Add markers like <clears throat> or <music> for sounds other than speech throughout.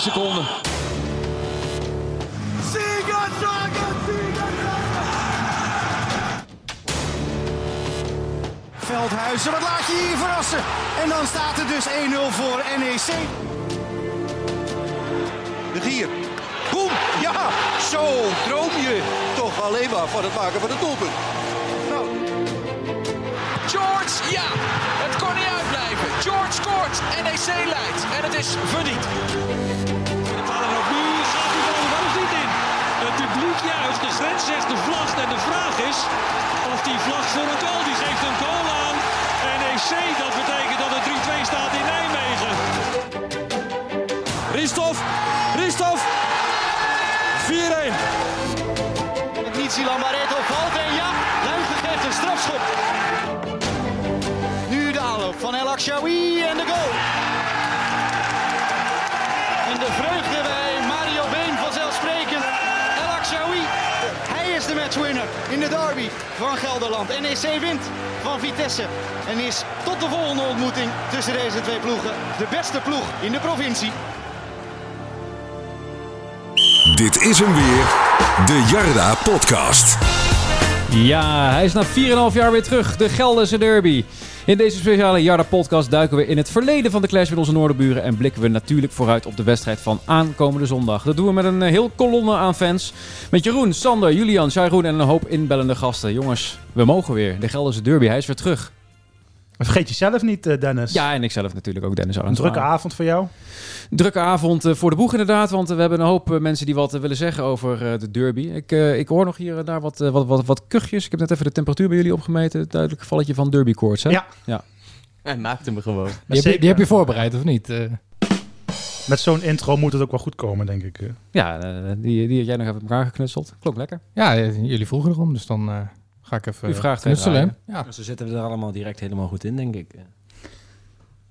10 seconden. Veldhuizen, wat laat je hier verrassen? En dan staat het dus 1-0 voor NEC. De Gier. Boem! Ja, zo droom je toch alleen maar van het maken van het doelpunt. Scoort, NEC leidt en het is verdiend. Nu gaat er wel niet in. Het publiek juicht, de grens zegt de vlag. En de vraag is of die vlag voor een goal, die geeft een goal aan. NEC, dat betekent dat het 3-2 staat in Nijmegen. Ristov, Ristov. 4-1. Niet Silan Barreto valt en ja, Luigen krijgt een strafschop. Nu de aanloop van El Akshawi in de derby van Gelderland. NEC wint van Vitesse en is tot de volgende ontmoeting tussen deze twee ploegen de beste ploeg in de provincie. Dit is hem weer, de Jarda Podcast. Ja, hij is na 4,5 jaar weer terug, de Gelderse Derby. In deze speciale Jarda-podcast duiken we in het verleden van de clash met onze noorderburen... en blikken we natuurlijk vooruit op de wedstrijd van aankomende zondag. Dat doen we met een eh, heel kolonne aan fans. Met Jeroen, Sander, Julian, Sjairoen en een hoop inbellende gasten. Jongens, we mogen weer. De Gelderse Derby, hij is weer terug. Vergeet jezelf niet, eh, Dennis. Ja, en ik zelf natuurlijk ook, Dennis Een drukke avond voor jou. Drukke avond eh, voor de boeg inderdaad, want eh, we hebben een hoop mensen die wat willen zeggen over eh, de derby. Ik, eh, ik hoor nog hier en daar wat, wat, wat, wat kuchjes. Ik heb net even de temperatuur bij jullie opgemeten. Duidelijk gevalletje van derbykoorts, hè? Ja. ja. Hij maakte me gewoon. Maar Die heb, je, zeker, die heb je voorbereid, of niet? Eh, Met zo'n intro moet het ook wel goed komen, denk ik. Ja, die, die had jij nog even met elkaar geknutseld. Klonk lekker. ja, jullie vroegen erom, dus dan eh, ga ik even U vraagt? Ja. Ze zitten er allemaal direct helemaal goed in, denk ik.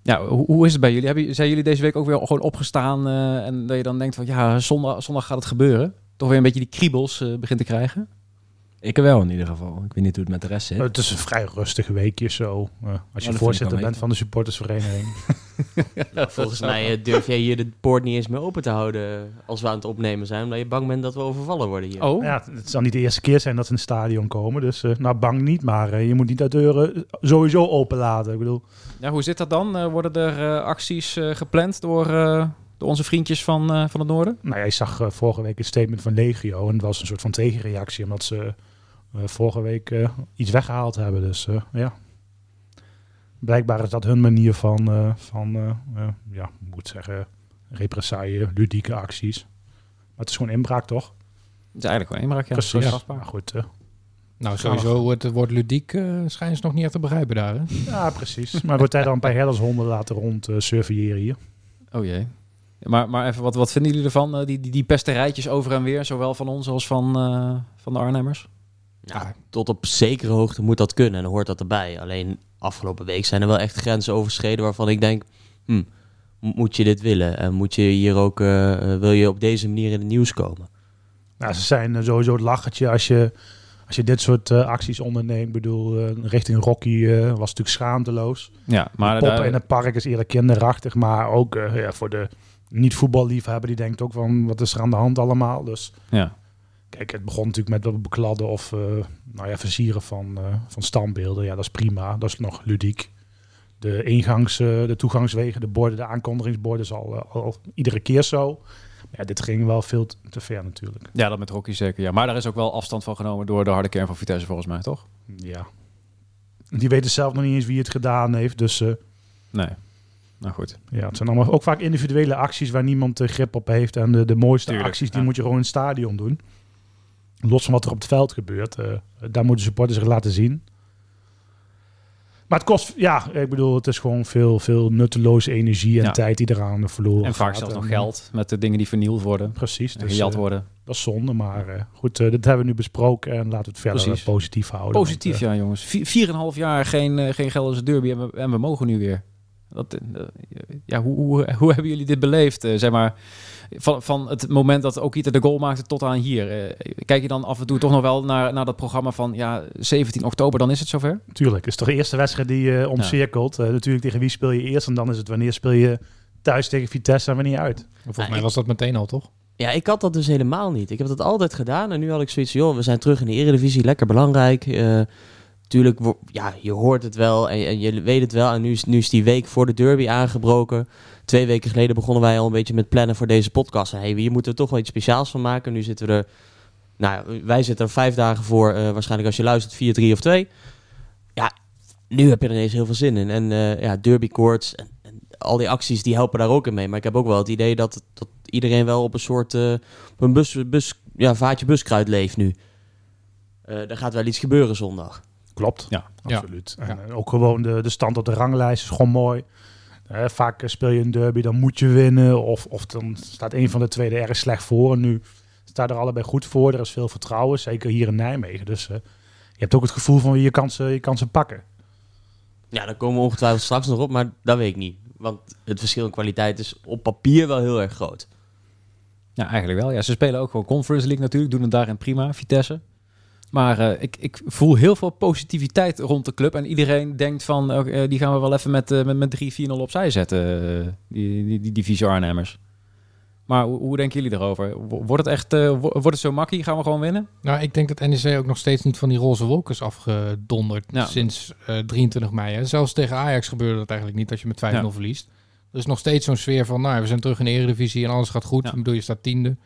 Ja, hoe, hoe is het bij jullie? Hebben, jullie- zijn jullie deze week ook weer gewoon opgestaan eh, en dat je dan denkt van ja, zondag, zondag gaat het gebeuren? Toch weer een beetje die kriebels eh, begint te krijgen? Ik wel in ieder geval. Ik weet niet hoe het met de rest zit. Het is een vrij rustig weekje zo. eh, als je vind ik voorzitter bent van de supportersvereniging. <laughs> Volgens mij eh, durf jij hier de poort niet eens meer open te houden als we aan het opnemen zijn, omdat je bang bent dat we overvallen worden hier. Oh, ja, het zal niet de eerste keer zijn dat ze in het stadion komen. Dus nou, bang niet. Maar eh, je moet niet de deuren sowieso open laten. Ik bedoel, ja, hoe zit dat dan? Eh, worden er eh, acties eh, gepland door, eh, door onze vriendjes van, eh, van het noorden? nou ja, je zag eh, vorige week een statement van Legio. En het was een soort van tegenreactie. Omdat ze eh, vorige week eh, iets weggehaald hebben. Dus eh, ja. Blijkbaar is dat hun manier van, eh, van ja, ik moet zeggen, represaille, ludieke acties. Maar het is gewoon inbraak, toch? Het is eigenlijk gewoon inbraak, ja. Precies. Maar goed, Nou, sowieso wordt het woord ludiek uh, schijnt ze nog niet echt te begrijpen daar. Hè? ja, precies. Maar wordt al een paar herdershonden laten rond eh, surveilleren hier. Oh jee. Maar, maar even, wat, wat vinden jullie ervan? eh, die, die, die pesterijtjes over en weer, zowel van ons als van, eh, van de Arnhemmers? Ja, tot op zekere hoogte moet dat kunnen en dan hoort dat erbij. Alleen afgelopen week zijn er wel echt grenzen overschreden waarvan ik denk, hm, m- moet je dit willen? En moet je hier ook, eh, wil je op deze manier in het nieuws komen? Nou, ze zijn sowieso het lachertje als je, als je dit soort eh, acties onderneemt. Ik bedoel, eh, richting Rocky eh, was natuurlijk schaamteloos. Ja, maar Poppen daar- in het park is eerder kinderachtig. Maar ook ja, voor de niet-voetballiefhebber, die denkt ook van, wat is er aan de hand allemaal? Dus ja. kijk, het begon natuurlijk met wat bekladden of eh, nou ja, versieren van, eh, van standbeelden. Ja, dat is prima. Dat is nog ludiek. De ingangs, eh, de toegangswegen, de borden, de aankondigingsborden is al, al iedere keer zo. Maar ja, dit ging wel veel te, ver natuurlijk. Ja, dat met Rocky zeker. Ja. Maar daar is ook wel afstand van genomen door de harde kern van Vitesse volgens mij, toch? Ja. Die weten zelf nog niet eens wie het gedaan heeft. Dus Nee. Nou goed. ja, het zijn allemaal ook vaak individuele acties waar niemand grip op heeft. En de, de mooiste Tuurlijk, acties, die ja. moet je gewoon in het stadion doen. Los van wat er op het veld gebeurt. eh, daar moeten supporters zich laten zien. Maar het kost, ja, ik bedoel, het is gewoon veel, veel nutteloze energie en Ja. tijd die eraan verloren En vaak gaat. zelfs nog geld met de dingen die vernield worden. Precies. Dus, gejat eh, worden. dat is zonde, maar eh, goed, dit hebben we nu besproken en laten we het verder Precies. positief houden. Positief, want, ja jongens. Vi- Vier en een half jaar geen, geen Gelderse derby en we, en we mogen nu weer. Dat, eh, ja, hoe, hoe, hoe <laughs> hebben jullie dit beleefd? eh, zeg maar, van, van het moment dat Okita de goal maakte tot aan hier. Eh, kijk je dan af en toe toch nog wel naar, naar dat programma van ja, 17 oktober, dan is het zover? Tuurlijk, het is toch de eerste wedstrijd die je omcirkelt. Eh, natuurlijk tegen wie speel je eerst en dan is het wanneer speel je thuis tegen Vitesse we niet uit. Volgens mij was dat meteen al, toch? Ja, ik had dat dus helemaal niet. Ik heb dat altijd gedaan en nu had ik zoiets van, joh, we zijn terug in de Eredivisie, lekker belangrijk. Eh tuurlijk, ja, je hoort het wel en, en je weet het wel. En nu is, nu is die week voor de derby aangebroken. Twee weken geleden begonnen wij al een beetje met plannen voor deze podcast. En hey, hier moeten we toch wel iets speciaals van maken. Nu zitten we er, nou, wij zitten er vijf dagen voor. eh, waarschijnlijk als je luistert, vier, drie of twee. Ja, nu heb je er ineens heel veel zin in. En eh, ja, derby courts en, en al die acties, die helpen daar ook in mee. Maar ik heb ook wel het idee dat, dat iedereen wel op een soort, eh, op een bus, bus, ja, vaatje buskruid leeft nu. Er gaat wel iets gebeuren zondag. Klopt, Ja. absoluut. En eh, ook gewoon de, de stand op de ranglijst is gewoon mooi. Eh, vaak eh, speel je een derby, dan moet je winnen. Of, of dan staat een van de twee er erg slecht voor. En nu staat er allebei goed voor. Er is veel vertrouwen, zeker hier in Nijmegen. Dus eh, je hebt ook het gevoel van je kan ze, je kan ze pakken. Ja, daar komen we ongetwijfeld straks nog op, maar dat weet ik niet. Want het verschil in kwaliteit is op papier wel heel erg groot. Ja, eigenlijk wel. Ja, ze spelen ook gewoon Conference League natuurlijk. Doen het daarin prima, Vitesse. Maar eh, ik, ik voel heel veel positiviteit rond de club. En iedereen denkt van, eh, die gaan we wel even met, eh, met, met 3-4-0 opzij zetten. die, die, die divisie Arnhemmers. Maar hoe, hoe denken jullie erover? Wo- Wordt het echt wo- wordt het zo makkie? Gaan we gewoon winnen? Nou, ik denk dat NEC ook nog steeds niet van die roze wolken is afgedonderd Ja. sinds eh, 23 mei. Hè. Zelfs tegen Ajax gebeurde dat eigenlijk niet als je met 5-0 Ja. verliest. Er is nog steeds zo'n sfeer van, nou, we zijn terug in de Eredivisie en alles gaat goed. Ja. Ik bedoel, je staat tiende.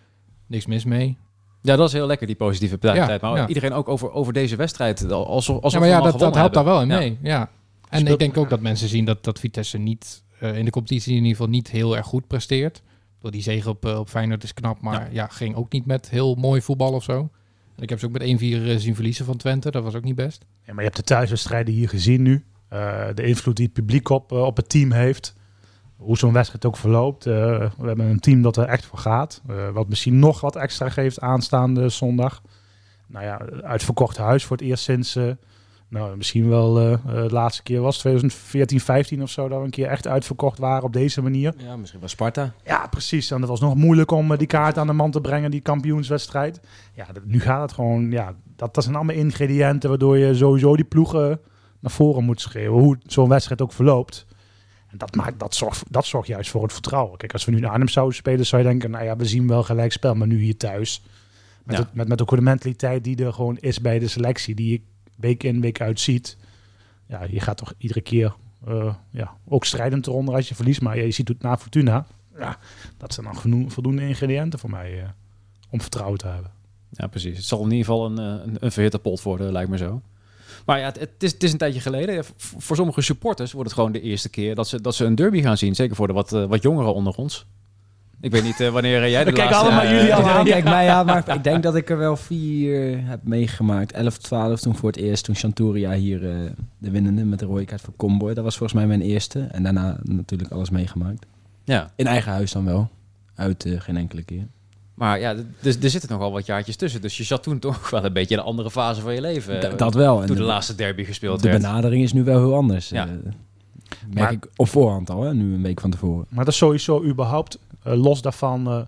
Niks mis mee. Ja, dat is heel lekker, die positieve tijd. Ja, maar ja. iedereen ook over, over deze wedstrijd. Alsof, alsof ja, maar ja, dat, dat helpt daar wel in mee. Ja. En Speelt- ik denk ook dat mensen zien dat, dat Vitesse niet eh, in de competitie in ieder geval niet heel erg goed presteert. Door die zege op, eh, op Feyenoord is knap, maar ja. ging ook niet met heel mooi voetbal of zo. En ik heb ze ook met 1-4 eh, zien verliezen van Twente. Dat was ook niet best. Ja, maar je hebt de thuiswedstrijden hier gezien nu. Eh, de invloed die het publiek op, eh, op het team heeft. Hoe zo'n wedstrijd ook verloopt. Eh, we hebben een team dat er echt voor gaat. Eh, wat misschien nog wat extra geeft aanstaande zondag. Nou ja, uitverkocht huis voor het eerst sinds... eh, nou, misschien wel de laatste keer was 2014, 15 of zo... dat we een keer echt uitverkocht waren op deze manier. Ja, misschien wel Sparta. Ja, precies. En het was nog moeilijk om die kaart aan de man te brengen, die kampioenswedstrijd. Ja, dat- nu gaat het gewoon, ja, dat, dat zijn allemaal ingrediënten waardoor je sowieso die ploegen naar voren moet schreeuwen. Hoe zo'n wedstrijd ook verloopt. En dat, maakt, dat, zorgt, dat zorgt juist voor het vertrouwen. Kijk, als we nu naar Arnhem zouden spelen, zou je denken, nou ja, we zien wel gelijk spel, maar nu hier thuis. Met, Ja. het, met, met ook de mentaliteit die er gewoon is bij de selectie, die je week in, week uit ziet. Ja, je gaat toch iedere keer eh, ja, ook strijdend eronder als je verliest. Maar ja, je ziet het na Fortuna. Ja, dat zijn dan genoeg, voldoende ingrediënten voor mij eh, om vertrouwen te hebben. Ja, precies. Het zal in ieder geval een, eh, een, een verhitte pot worden, lijkt me zo. Maar ja, het, het, is, het is een tijdje geleden. Voor sommige supporters wordt het gewoon de eerste keer dat ze, dat ze een derby gaan zien. Zeker voor de wat, eh, wat jongeren onder ons. Ik weet niet eh, wanneer jij de We laatste... allemaal eh, jullie al <laughs> Ja, aan. kijk mij aan, maar ik denk dat ik er wel vier heb meegemaakt. 11, 12 toen voor het eerst, toen Chanturia hier eh, de winnende met de rode kaart voor Comboy. Dat was volgens mij mijn eerste. En daarna natuurlijk alles meegemaakt. Ja, In eigen huis dan wel. Uit geen enkele keer. Maar ja, dus, er zitten nogal wat jaartjes tussen. Dus je zat toen toch <laughs> wel een beetje in een andere fase van je leven. Da- dat wel. En Toen de laatste derby gespeeld de werd. benadering is nu wel heel anders. Ja. eh. merk Maar- ik op voorhand al, hè? nu een week van tevoren. Maar dat is sowieso überhaupt, eh, los daarvan. eh,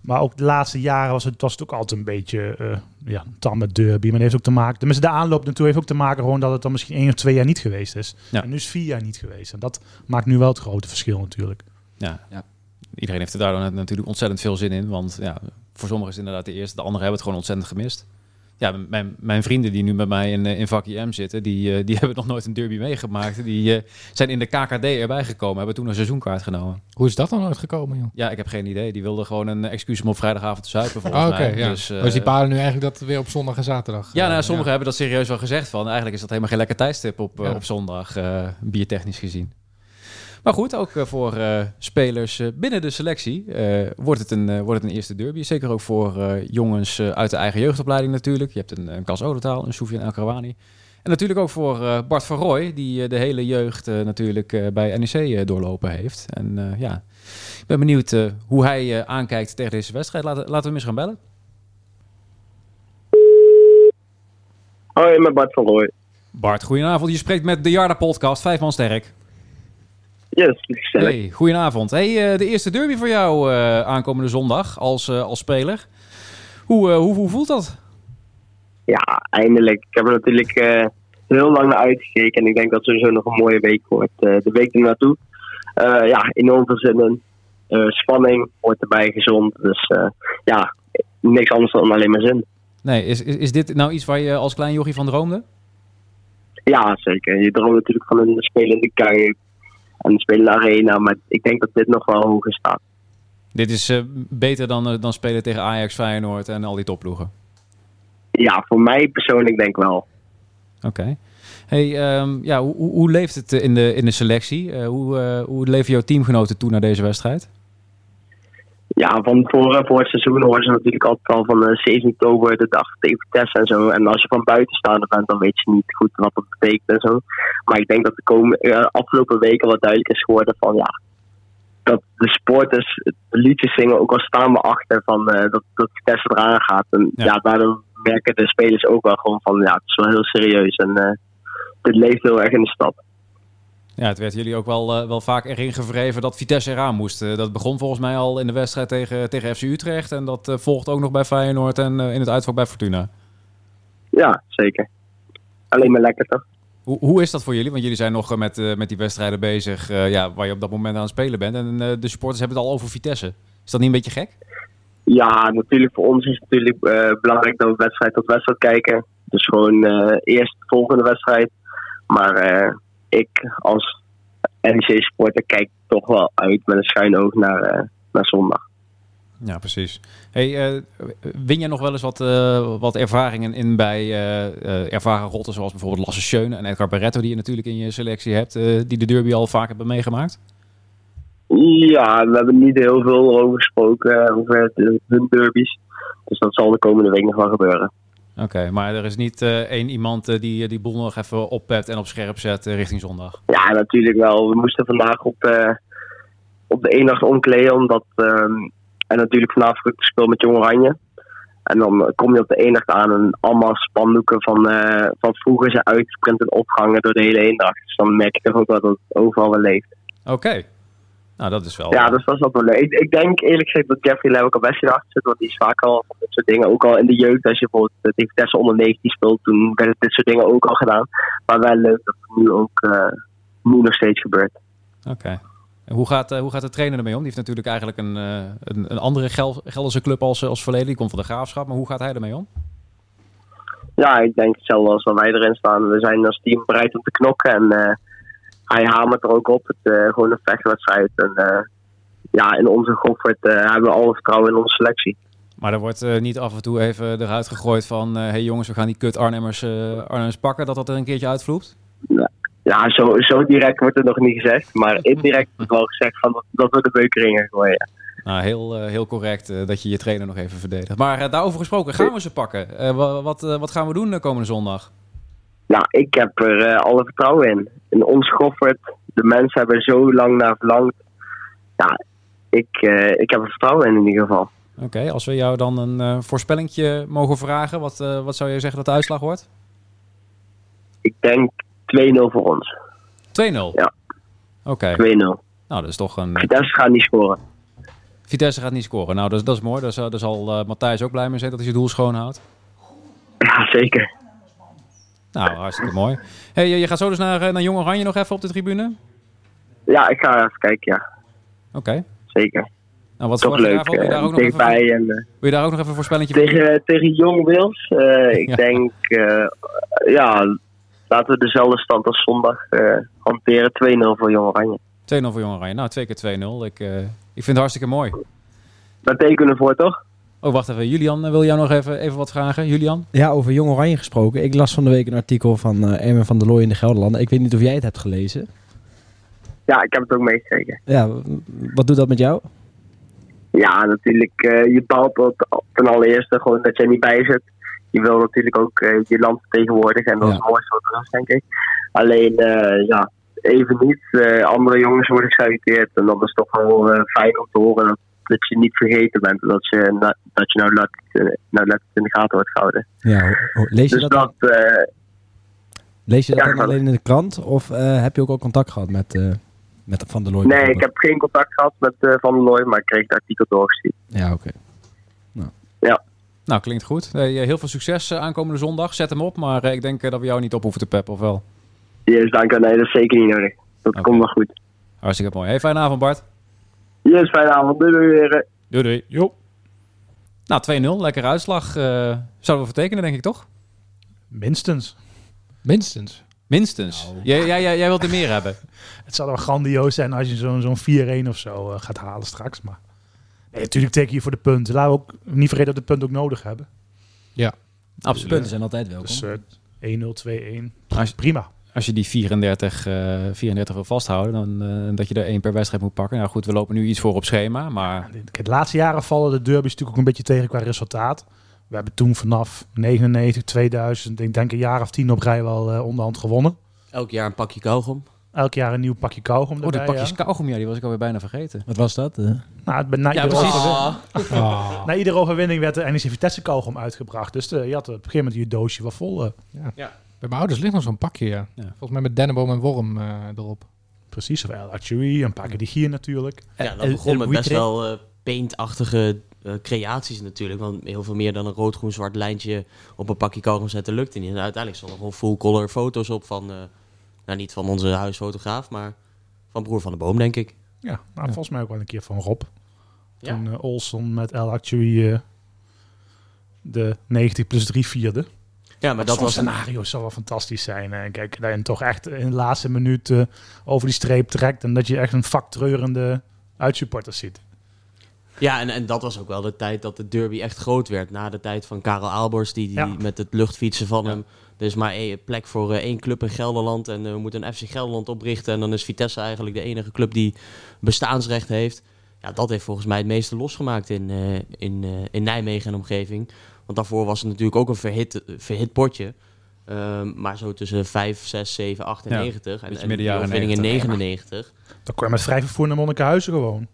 maar ook de laatste jaren was het, was het ook altijd een beetje eh ja, tam met derby. Maar dat heeft ook te maken, tenminste de aanloop naartoe heeft ook te maken gewoon dat het dan misschien één of twee jaar niet geweest is. Ja. En nu is het vier jaar niet geweest. En dat maakt nu wel het grote verschil natuurlijk. Ja. Ja. Iedereen heeft er daar dan natuurlijk ontzettend veel zin in. Want ja, voor sommigen is het inderdaad de eerste. De anderen hebben het gewoon ontzettend gemist. Ja, mijn, mijn vrienden die nu met mij in, eh, in vak IM zitten, die, eh, die <laughs> hebben nog nooit een derby meegemaakt. Die eh, zijn in de KKD erbij gekomen, hebben toen een seizoenkaart genomen. Hoe is dat dan uitgekomen, joh? Ja, ik heb geen idee. Die wilden gewoon een excuus om op vrijdagavond te zuipen volgens Oh, Oké, mij. ja. Dus, die paren nu eigenlijk dat weer op zondag en zaterdag. ja, nou, sommigen hebben dat serieus wel gezegd van. Eigenlijk is dat helemaal geen lekker tijdstip op, Ja. op zondag, eh, biertechnisch gezien. Maar goed, ook eh, voor eh, spelers eh, binnen de selectie wordt, het een, wordt het een eerste derby. Zeker ook voor jongens uit de eigen jeugdopleiding natuurlijk. Je hebt een, een Cas Odotaal, een Soufiane El Krouani. En natuurlijk ook voor Bart van Rooij, die de hele jeugd natuurlijk bij NEC doorlopen heeft. En ja, ik ben benieuwd hoe hij aankijkt tegen deze wedstrijd. Laten, laten we hem eens gaan bellen. Hoi, met Bart van Rooij. Bart, goedenavond. Je spreekt met de Jarda Podcast, vijf man sterk. Yes, gezellig. Hey, goedenavond. Hey, eh, de eerste derby voor jou eh, aankomende zondag als, eh, als speler. Hoe, hoe, hoe voelt dat? Ja, eindelijk. Ik heb er natuurlijk heel lang naar uitgekeken. En ik denk dat sowieso nog een mooie week wordt. De week ernaartoe. Eh ja, enorm veel zin in. spanning hoort erbij, gezond. Dus ja, niks anders dan alleen maar zin. Nee, is, is, is dit nou iets waar je als klein jochie van droomde? Ja, zeker. Je droomt natuurlijk van een spelende Kuip en een spelende Arena. Maar ik denk dat dit nog wel hoger staat. Dit is eh, beter dan, eh, dan spelen tegen Ajax, Feyenoord en al die topploegen. Ja, voor mij persoonlijk denk ik wel. Oké. Hey, ehm, ja, hoe, hoe leeft het in de, in de selectie? Eh, hoe, hoe leven jouw teamgenoten toe naar deze wedstrijd? Ja, van voor, voor het seizoen horen ze natuurlijk altijd al van eh 7 oktober de dag tegen Vitesse en zo. En als je van buitenstaander bent, dan weet je niet goed wat dat betekent en zo. Maar ik denk dat de komende, eh, afgelopen weken wat duidelijk is geworden van ja, dat de sporters liedjes zingen, ook al staan we achter van eh, dat, dat Vitesse eraan gaat. En ja. daardoor merken de spelers ook wel gewoon van ja, het is wel heel serieus en eh dit leeft heel erg in de stad. Ja, het werd jullie ook wel, eh, wel vaak erin gevreven dat Vitesse eraan moest. Eh, dat begon volgens mij al in de wedstrijd tegen, tegen FC Utrecht. En dat eh, volgt ook nog bij Feyenoord en in het uitvak bij Fortuna. Ja, zeker. Alleen maar lekker toch? Hoe, hoe is dat voor jullie? Want jullie zijn nog met, met die wedstrijden bezig ja, waar je op dat moment aan het spelen bent. En de supporters hebben het al over Vitesse. Is dat niet een beetje gek? Ja, natuurlijk voor ons is het natuurlijk belangrijk dat we wedstrijd tot wedstrijd kijken. Dus gewoon eerst de volgende wedstrijd. Maar ik als NEC-supporter kijk toch wel uit met een schuin oog naar, eh, naar zondag. Ja, precies. Hey, eh, win je nog wel eens wat, eh, wat ervaringen in bij ervaren rotten zoals bijvoorbeeld Lasse Schöne en Edgar Barretto die je natuurlijk in je selectie hebt, die de derby al vaak hebben meegemaakt? Ja, we hebben niet heel veel over gesproken, over de, hun derbies. Dus dat zal de komende week nog wel gebeuren. Oké, maar er is niet eh, één iemand eh, die die boel nog even oppept en op scherp zet eh, richting zondag. Ja, natuurlijk wel. We moesten vandaag op, eh, op de eendacht omkleden. Omdat, ehm, en natuurlijk vanavond ook gespeeld met Jong Oranje. En dan kom je op de eendacht aan en allemaal spandoeken van, eh, van vroeger zijn uitgesprint en opgehangen door de hele eendacht. Dus dan merk je toch ook wel dat het overal wel leeft. Oké. Nou, dat is wel... Ja, dus dat is wel leuk. Ik, ik denk eerlijk gezegd dat Jeffrey Leeuwen al best achter zit. Want die is vaak al van dit soort dingen. Ook al in de jeugd, als je bijvoorbeeld eh, tegen Vitesse onder 19 speelt, toen werden dit soort dingen ook al gedaan. Maar wel leuk dat het nu ook eh, nu nog steeds gebeurt. Oké. Hoe gaat, eh, hoe gaat de trainer ermee om? Die heeft natuurlijk eigenlijk een, eh, een, een andere Gel Gelderse club als, als verleden. Die komt van de Graafschap. Maar hoe gaat hij ermee om? Ja, ik denk hetzelfde als dat wij erin staan. We zijn als team bereid om te knokken. En eh, hij hamert er ook op. Het uh, gewoon een vechtwedstrijd. En uh, ja, in onze Goffert uh, hebben we alle vertrouwen in onze selectie. Maar er wordt uh, niet af en toe even eruit gegooid van... hé hey jongens, we gaan die kut Arnhemmers, Arnhemmers pakken. Dat dat er een keertje uitvloept? Ja, zo, zo direct wordt het nog niet gezegd. Maar <laughs> indirect wordt wel gezegd van dat, dat we de beukeringen gooien. Ja. Nou, heel, uh, heel correct uh, dat je je trainer nog even verdedigt. Maar uh, daarover gesproken, gaan we ze pakken? wat, wat gaan we doen de komende zondag? Nou, ik heb er alle vertrouwen in. In ons Goffert, de mensen hebben er zo lang naar verlangd. Ja, ik, ik heb er vertrouwen in in ieder geval. Oké, okay, als we jou dan een voorspellingje mogen vragen, wat, wat zou je zeggen dat de uitslag wordt? Ik denk 2-0 voor ons. 2-0? Ja. Oké. Okay. 2-0. Nou, dat is toch een... Vitesse gaat niet scoren. Vitesse gaat niet scoren. Nou, dat, is, dat is mooi. Daar zal, uh, Matthijs ook blij mee zijn dat hij zijn doel schoon houdt. Ja, zeker. Nou, hartstikke mooi. Hey, je gaat zo dus naar, naar Jong Oranje nog even op de tribune? Ja, ik ga even kijken, ja. Oké. Okay. Zeker. Nou, wat Toch leuk. Wil je daar ook nog even, en, uh, wil je daar ook nog even een voorspellingje tegen, voor? Tegen Jong Wils. Uh, ik <laughs> ja. denk, uh, ja, laten we dezelfde stand als zondag hanteren. 2-0 voor Jong Oranje. 2-0 voor Jong Oranje. Nou, twee keer 2-0. Ik, ik vind het hartstikke mooi. Daar tekenen voor, toch? Oh, wacht even. Julian, wil jou nog even, even wat vragen? Julian? Ja, over Jong Oranje gesproken. Ik las van de week een artikel van uh, Erwin van der Looy in de Gelderlanden. Ik weet niet of jij het hebt gelezen. Ja, ik heb het ook meegekregen. Ja, wat doet dat met jou? Ja, natuurlijk. Uh, je baalt ten allereerste gewoon dat er niet bij zit. Je wil natuurlijk ook uh, je land vertegenwoordigen. En dat ja. is het mooiste wat er is, denk ik. Alleen, ja, even niet. andere jongens worden geselecteerd. En dat is toch wel fijn om te horen dat dat je niet vergeten bent. Dat je, dat je nou let, nou let in de gaten wordt gehouden. Ja, lees je dus dat, dat uh, lees je dat ja, dan alleen in de krant? Of uh, heb je ook al contact gehad met, uh, met Van der Looy? Nee, ik heb geen contact gehad met Van der Looy, maar ik kreeg het artikel doorgestuurd. Ja, oké. Okay. Nou. Ja. Nou, klinkt goed. heel veel succes aankomende zondag. Zet hem op, maar ik denk dat we jou niet op hoeven te peppen, of wel? Yes, dank u. Nee, dat is zeker niet nodig. Dat okay. komt wel goed. Hartstikke mooi. Hey, fijne avond, Bart. Yes, fijne avond. Doei, doei weer. Doei, doei. Jo. Nou, 2-0. Lekker uitslag. eh, zouden we vertekenen, denk ik, toch? Minstens. Minstens. Minstens. Nou. Jij, jij, jij, jij wilt er meer hebben. <laughs> Het zal wel grandioos zijn als je zo'n zo'n 4-1 of zo eh, gaat halen straks. Maar nee, natuurlijk teken je voor de punten. Laten we ook niet vergeten dat we de punten ook nodig hebben. Ja, absoluut. Punten zijn altijd welkom. Dus eh 1-0, 2-1. Als, Prima. Als je die 34, eh 34 wil vasthouden, dan eh, dat je er één per wedstrijd moet pakken. Nou goed, we lopen nu iets voor op schema, maar... De laatste jaren vallen de derby's natuurlijk ook een beetje tegen qua resultaat. We hebben toen vanaf 99, 2000, ik denk een jaar of tien op rij wel eh, onderhand gewonnen. Elk jaar een pakje kauwgom. Elk jaar een nieuw pakje kauwgom Oh, de erbij, pakjes ja. kauwgom, ja, die was ik alweer bijna vergeten. Wat was dat? eh? Nou, het- na, Ja, iedere Ah. <laughs> na iedere overwinning werd de NEC Vitesse kauwgom uitgebracht. Dus eh, je had op een gegeven moment je doosje wel vol. eh. Ja. Bij mijn ouders ligt nog zo'n pakje, ja. Volgens mij met dennenboom en worm eh, erop. Precies, of Achui, een pakje die hier natuurlijk. Ja, dat begon met best wel eh paintachtige eh, creaties natuurlijk. Want heel veel meer dan een rood-groen-zwart lijntje op een pakje kauwgom zetten lukte niet. En uiteindelijk stonden gewoon full-color foto's op van... eh, nou, niet van onze huisfotograaf, maar van Broer van de Boom, denk ik. Ja, nou, volgens mij ook wel een keer van Rob. Ja. Toen eh, Olson met El Achui eh, de 90 plus 3 vierde. Ja, maar dat was scenario zou wel fantastisch zijn. En kijk, dat je toch echt in de laatste minuut eh, over die streep trekt. En dat je echt een vaktreurende uitsupporters ziet. Ja, en, en dat was ook wel de tijd dat de derby echt groot werd. Na de tijd van Karel Aalbors, die, die Ja. met het luchtfietsen van hem. Er is maar één plek voor eh, één club in Gelderland. En eh, we moeten een FC Gelderland oprichten. En dan is Vitesse eigenlijk de enige club die bestaansrecht heeft. Ja, dat heeft volgens mij het meeste losgemaakt in, in, in Nijmegen en omgeving. Want daarvoor was het natuurlijk ook een verhit, verhit potje. Ehm, maar zo tussen 5, 6, 7, 8 en Ja, 90. En, midden jaren overwinning in 90. 99. Dan kon je met vrij vervoer naar Monnikenhuizen gewoon.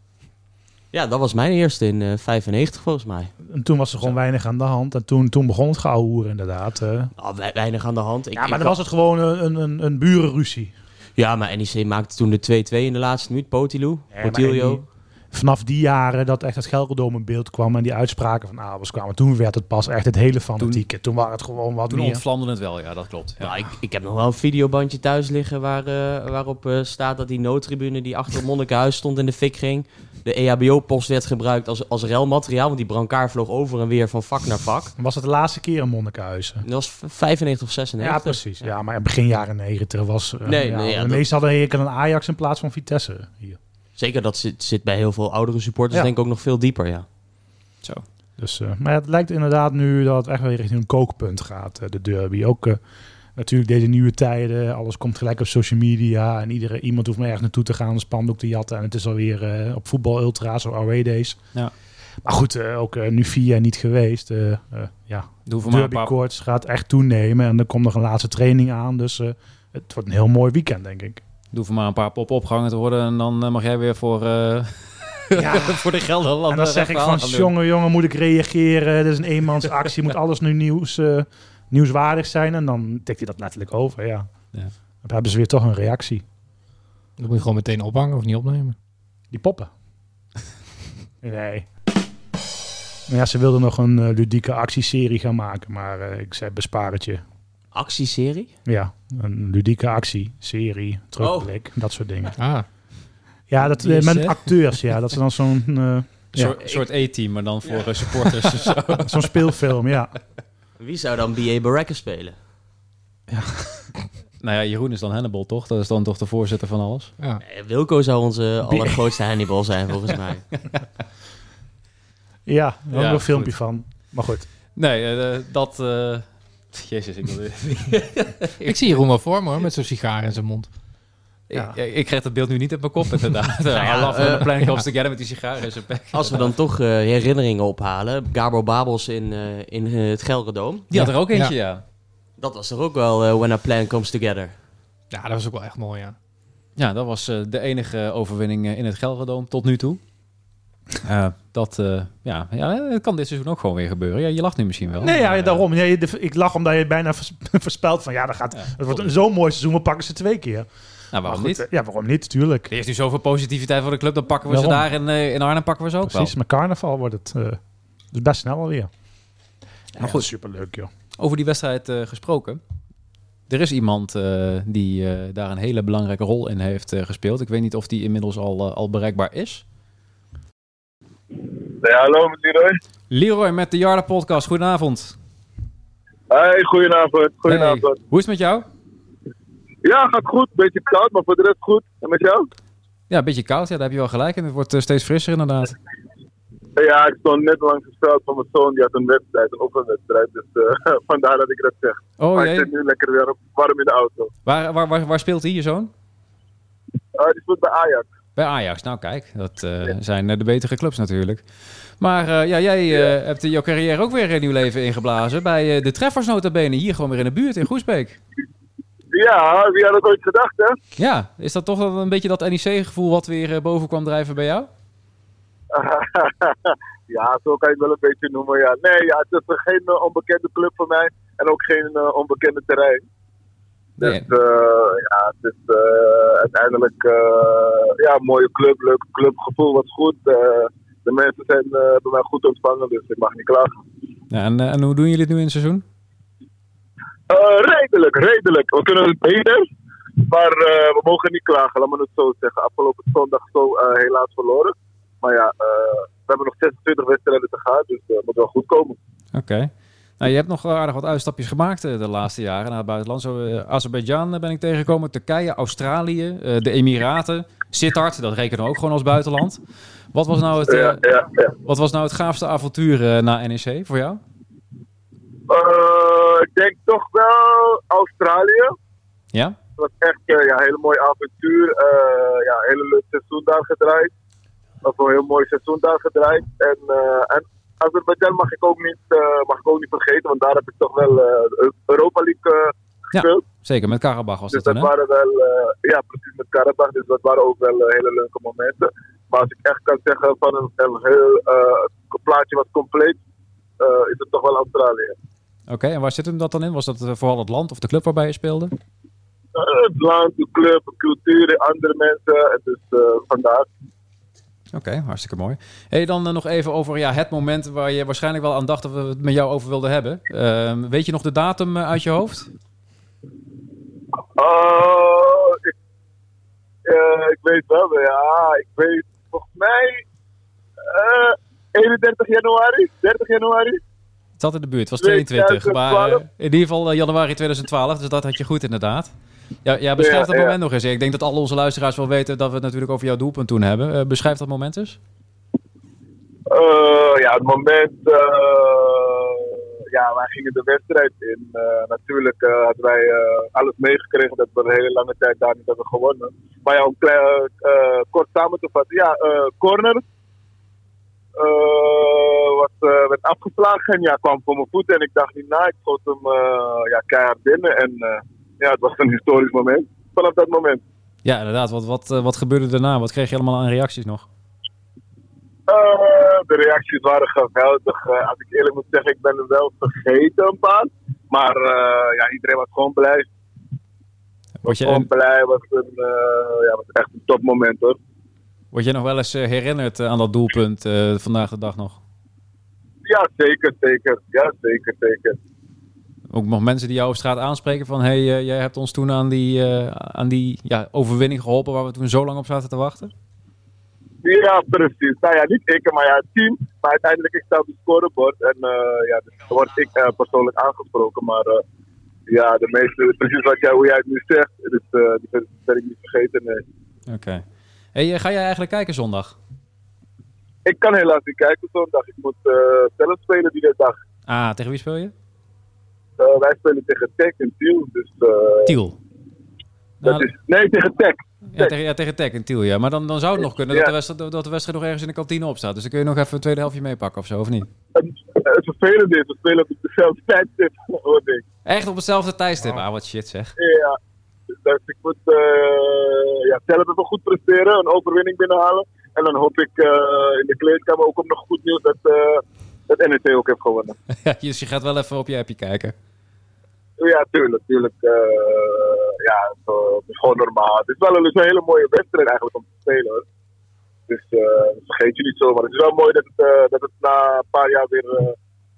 Ja, dat was mijn eerste in eh 95 volgens mij. En toen was er gewoon weinig aan de hand. En toen, toen begon het geouwehoer inderdaad. eh. Nou, wei- weinig aan de hand. Ik, ja, maar ik dan was het gewoon een, een, een burenruzie. Ja, maar NEC maakte toen de 2-2 in de laatste minuut. Potilu, maar Potilio. Vanaf die jaren dat echt het Gelderdoom in beeld kwam en die uitspraken van Abels kwamen, toen werd het pas echt het hele fanatieke. Toen, waren het gewoon wat Toen meer. ontvlamde het wel, ja, dat klopt. Ja. Nou, ik, ik heb nog wel een videobandje thuis liggen waar, eh, waarop eh, staat dat die noodtribune die achter het Monnikenhuis stond in de fik ging. De EHBO-post werd gebruikt als, als relmateriaal, want die brancard vloog over en weer van vak naar vak. Was het de laatste keer in Monnikenhuizen? Dat was 95 of 96. Ja, precies. Ja, maar begin jaren 90 was. eh, Nee, ja, nee, ja, de dat- meesten hadden aan Ajax in plaats van Vitesse hier. Zeker, dat zit, zit bij heel veel oudere supporters Ja. denk ik ook nog veel dieper, ja. Zo. Dus, eh, maar het lijkt inderdaad nu dat het echt wel richting een kookpunt gaat, eh, de derby. Ook eh, natuurlijk deze nieuwe tijden, alles komt gelijk op social media. En iedere, iemand hoeft maar ergens naartoe te gaan, een spandoek te jatten. En het is alweer eh, op voetbal ultra's of away days. Ja. Maar goed, eh, ook eh, nu vier jaar niet geweest. eh eh, ja, Doe voor maar een derby paar- koorts gaat echt toenemen. En er komt nog een laatste training aan. Dus eh, het wordt een heel mooi weekend, denk ik. Doe voor maar een paar pop opgehangen te worden en dan eh, mag jij weer voor, eh <laughs> voor de Gelderland. En dan zeg ik van, jongen, jongen, moet ik reageren? Dit is een eenmansactie, moet alles nu nieuws, eh, nieuwswaardig zijn? En dan tikt hij dat letterlijk over, ja. Ja. Dan hebben ze weer toch een reactie. Dan moet je gewoon meteen ophangen of niet opnemen. Die poppen. <laughs> nee. Maar ja, ze wilden nog een eh, ludieke actieserie gaan maken, maar eh, ik zei bespaar het je. Actieserie? Ja, een ludieke actie, serie, terugblik, dat soort dingen. Ah. Ja, dat, is, met acteurs, ja. Dat ze dan zo'n... eh, Een ja. soort, A-team, maar dan voor supporters. of zo. <laughs> Zo'n speelfilm, ja. Wie zou dan B.A. Baraka spelen? Nou ja, Jeroen is dan Hannibal, toch? Dat is dan toch de voorzitter van alles? Ja. Eh, Wilco zou onze allergrootste Hannibal zijn, volgens mij. Ja, daar Ja, een filmpje goed. van. Maar goed. Nee, eh, dat... eh, Jezus, ik wil... Ik zie Jeroen wel voor me hoor, met zo'n sigaar in zijn mond. Ik, ik krijg dat beeld nu niet in mijn kop, inderdaad. <laughs> Nou ja, love eh, comes <laughs> ja. together met die sigaar in zijn bek. Als we dan toch eh, herinneringen ophalen. Gabor Babels in, eh, in eh, het Gelderdoom. Die had er ook eentje, ja. Dat was toch ook wel eh, When a Plan Comes Together. Ja, dat was ook wel echt mooi, ja. Ja, dat was eh, de enige overwinning eh, in het Gelderdoom tot nu toe. Eh, dat, eh, ja, ja, het kan dit seizoen ook gewoon weer gebeuren. Ja, je lacht nu misschien wel. Nee, ja, maar, eh, daarom. De- ik lach omdat je bijna <laughs> voorspelt van ja, dat gaat, het wordt een zo'n mooi seizoen, we pakken ze twee keer. Nou, waarom Maar goed, niet? Ja, waarom niet, tuurlijk. Er is nu zoveel positiviteit voor de club, dan pakken we ze daar. En eh, in Arnhem pakken we ze ook Precies, wel. met carnaval wordt het uh, dus best snel alweer. Maar Ja, goed. superleuk joh. Over die wedstrijd gesproken. Er is iemand die daar een hele belangrijke rol in heeft gespeeld. Ik weet niet of die inmiddels al, al bereikbaar is. Ja, hallo met Leroy. Leroy met de Jarda Podcast. Goedenavond. Hey, goedenavond. Goedenavond. Hey, Hoe is het met jou? Ja, gaat goed. Beetje koud, maar voor de rest goed. En met jou? Ja, een beetje koud. Ja, daar heb je wel gelijk. En het wordt eh, steeds frisser inderdaad. Ja, ik stond net langs het veld van mijn zoon. Die had een wedstrijd, een oefenwedstrijd. Dus eh, <laughs> vandaar dat ik dat zeg. Oh, maar jee. ik zit nu lekker weer warm in de auto. Waar, waar, waar, waar speelt hij, je zoon? Uh, die speelt bij Ajax. Bij Ajax. Nou kijk, dat eh, zijn eh, de betere clubs natuurlijk. Maar eh, ja, jij hebt in jouw carrière ook weer een nieuw leven ingeblazen. Bij de Treffers notabene. Hier gewoon weer in de buurt in Goesbeek. Ja, wie had het ooit gedacht, hè? Ja, is dat toch een beetje dat NEC-gevoel wat weer boven kwam drijven bij jou? <laughs> ja, zo kan je het wel een beetje noemen, ja. Nee, ja, het is geen onbekende club voor mij. En ook geen onbekende terrein. Dus eh, ja, het is eh, uiteindelijk eh, ja, een mooie club, leuke club, gevoel was goed. De mensen zijn bij mij goed ontvangen, dus ik mag niet klagen. Ja, en, en hoe doen jullie het nu in het seizoen? Redelijk, redelijk. We kunnen het beter, maar we mogen niet klagen, laat me het zo zeggen. Afgelopen zondag zo helaas verloren. Maar ja, we hebben nog 26 wedstrijden te gaan, dus het moet wel goed komen. Oké. Nou, je hebt nog aardig wat uitstapjes gemaakt eh, de laatste jaren naar het buitenland. Zo, eh, Azerbeidzjan eh, ben ik tegengekomen, Turkije, Australië, de Emiraten, Sittard, dat rekenen we ook gewoon als buitenland. Wat was nou het, Ja, ja, ja. Wat was nou het gaafste avontuur na NEC voor jou? Ik denk toch wel Australië. Ja? Het was echt eh, ja, een hele mooi avontuur. Ja, een hele leuk seizoen daar gedraaid. Dat was een heel mooi seizoen daar gedraaid. En, en Azerbeidzjan mag ik ook niet, eh, mag ik ook niet vergeten, want daar heb ik toch wel eh, Europa League eh, gespeeld. Zeker, met Karabach was Dus dat dat toen, waren wel, ja precies met Karabach, dus dat waren ook wel hele leuke momenten. Maar als ik echt kan zeggen van een, een heel het plaatje was compleet, is het toch wel Australië. Oké, en waar zit hem dat dan in? Was dat vooral het land of de club waarbij je speelde? Het land, de club, de cultuur, andere mensen, en dus eh, vandaar. Oké, hartstikke mooi. Hey, dan eh, nog even over ja, het moment waar je waarschijnlijk wel aan dacht dat we het met jou over wilden hebben. Ehm, weet je nog de datum eh, uit je hoofd? Oh, ik, eh, ik weet wel, ja, ik weet volgens mij eh 31 januari, 30 januari. Het zat in de buurt, het was 22. Maar 2012. eh, in ieder geval eh, januari 2012, dus dat had je goed inderdaad. Ja, ja beschrijf dat moment nog eens. Ik denk dat al onze luisteraars wel weten dat we het natuurlijk over jouw doelpunt toen hebben. Eh, beschrijf dat moment eens. Eh, ja, het moment. eh, ja, wij gingen de wedstrijd in. Natuurlijk hadden wij alles meegekregen dat we een hele lange tijd daar niet hebben gewonnen. Maar ja, om klein, kort samen te vatten. Ja, corner. eh, wat, werd afgeslagen en ja, kwam voor mijn voeten. En ik dacht niet na, ik schoot hem ja, keihard binnen. En ja, het was een historisch moment. Vanaf dat moment. Ja, inderdaad. Wat, wat, eh, wat gebeurde daarna? Wat kreeg je allemaal aan reacties nog? Eh, de reacties waren geweldig. Eh, als ik eerlijk moet zeggen, ik ben er wel vergeten een paar. Maar ja, iedereen was gewoon blij. Word je, Gewoon blij. Was een, ja, was echt een topmoment hoor. word je nog wel eens herinnerd aan dat doelpunt vandaag de dag nog? Ja, zeker, zeker. Ja, zeker, zeker. Ook nog mensen die jou op straat aanspreken van... hey, eh, jij hebt ons toen aan die, eh, aan die ja, overwinning geholpen... waar we toen zo lang op zaten te wachten? Ja, precies. Nou ja, niet ik, maar ja, het team. Maar uiteindelijk, ik sta op het scorebord. En eh, ja, dus word ik persoonlijk aangesproken. Maar ja, de meeste, precies wat jij, hoe jij het nu zegt, dus, die ben, ik niet vergeten. Nee. Oké. Hey, ga jij eigenlijk kijken zondag? Ik kan helaas niet kijken zondag. Ik moet zelf spelen die dag. Ah, tegen wie speel je? Eh, wij spelen tegen Tech in Tiel. Dus, eh, Tiel. dat Nou, is, nee, tegen Tech. Ja, tegen, ja, tegen Tech in Tiel, ja. Maar dan, dan zou het nog kunnen dat, de wedstrijd, dat de wedstrijd nog ergens in de kantine op staat. Dus dan kun je nog even een tweede helftje meepakken of zo, of niet? Het, het vervelende is, we spelen op dezelfde tijdstip, hoor ik. Echt op hetzelfde tijdstip? Ah, wat shit zeg. Ja, dus ik moet eh, ja, zelf even goed presteren, een overwinning binnenhalen. En dan hoop ik in de kleedkamer ook nog goed nieuws dat, eh dat NEC ook heeft gewonnen. <laughs> Ja, dus je gaat wel even op je appje kijken. Ja, tuurlijk, tuurlijk. eh, ja, zo, het is gewoon normaal. Het is wel een, hele mooie wedstrijd eigenlijk om te spelen. Hoor. Dus dat vergeet je niet zo. Maar het is wel mooi dat het, eh, dat het na een paar jaar weer,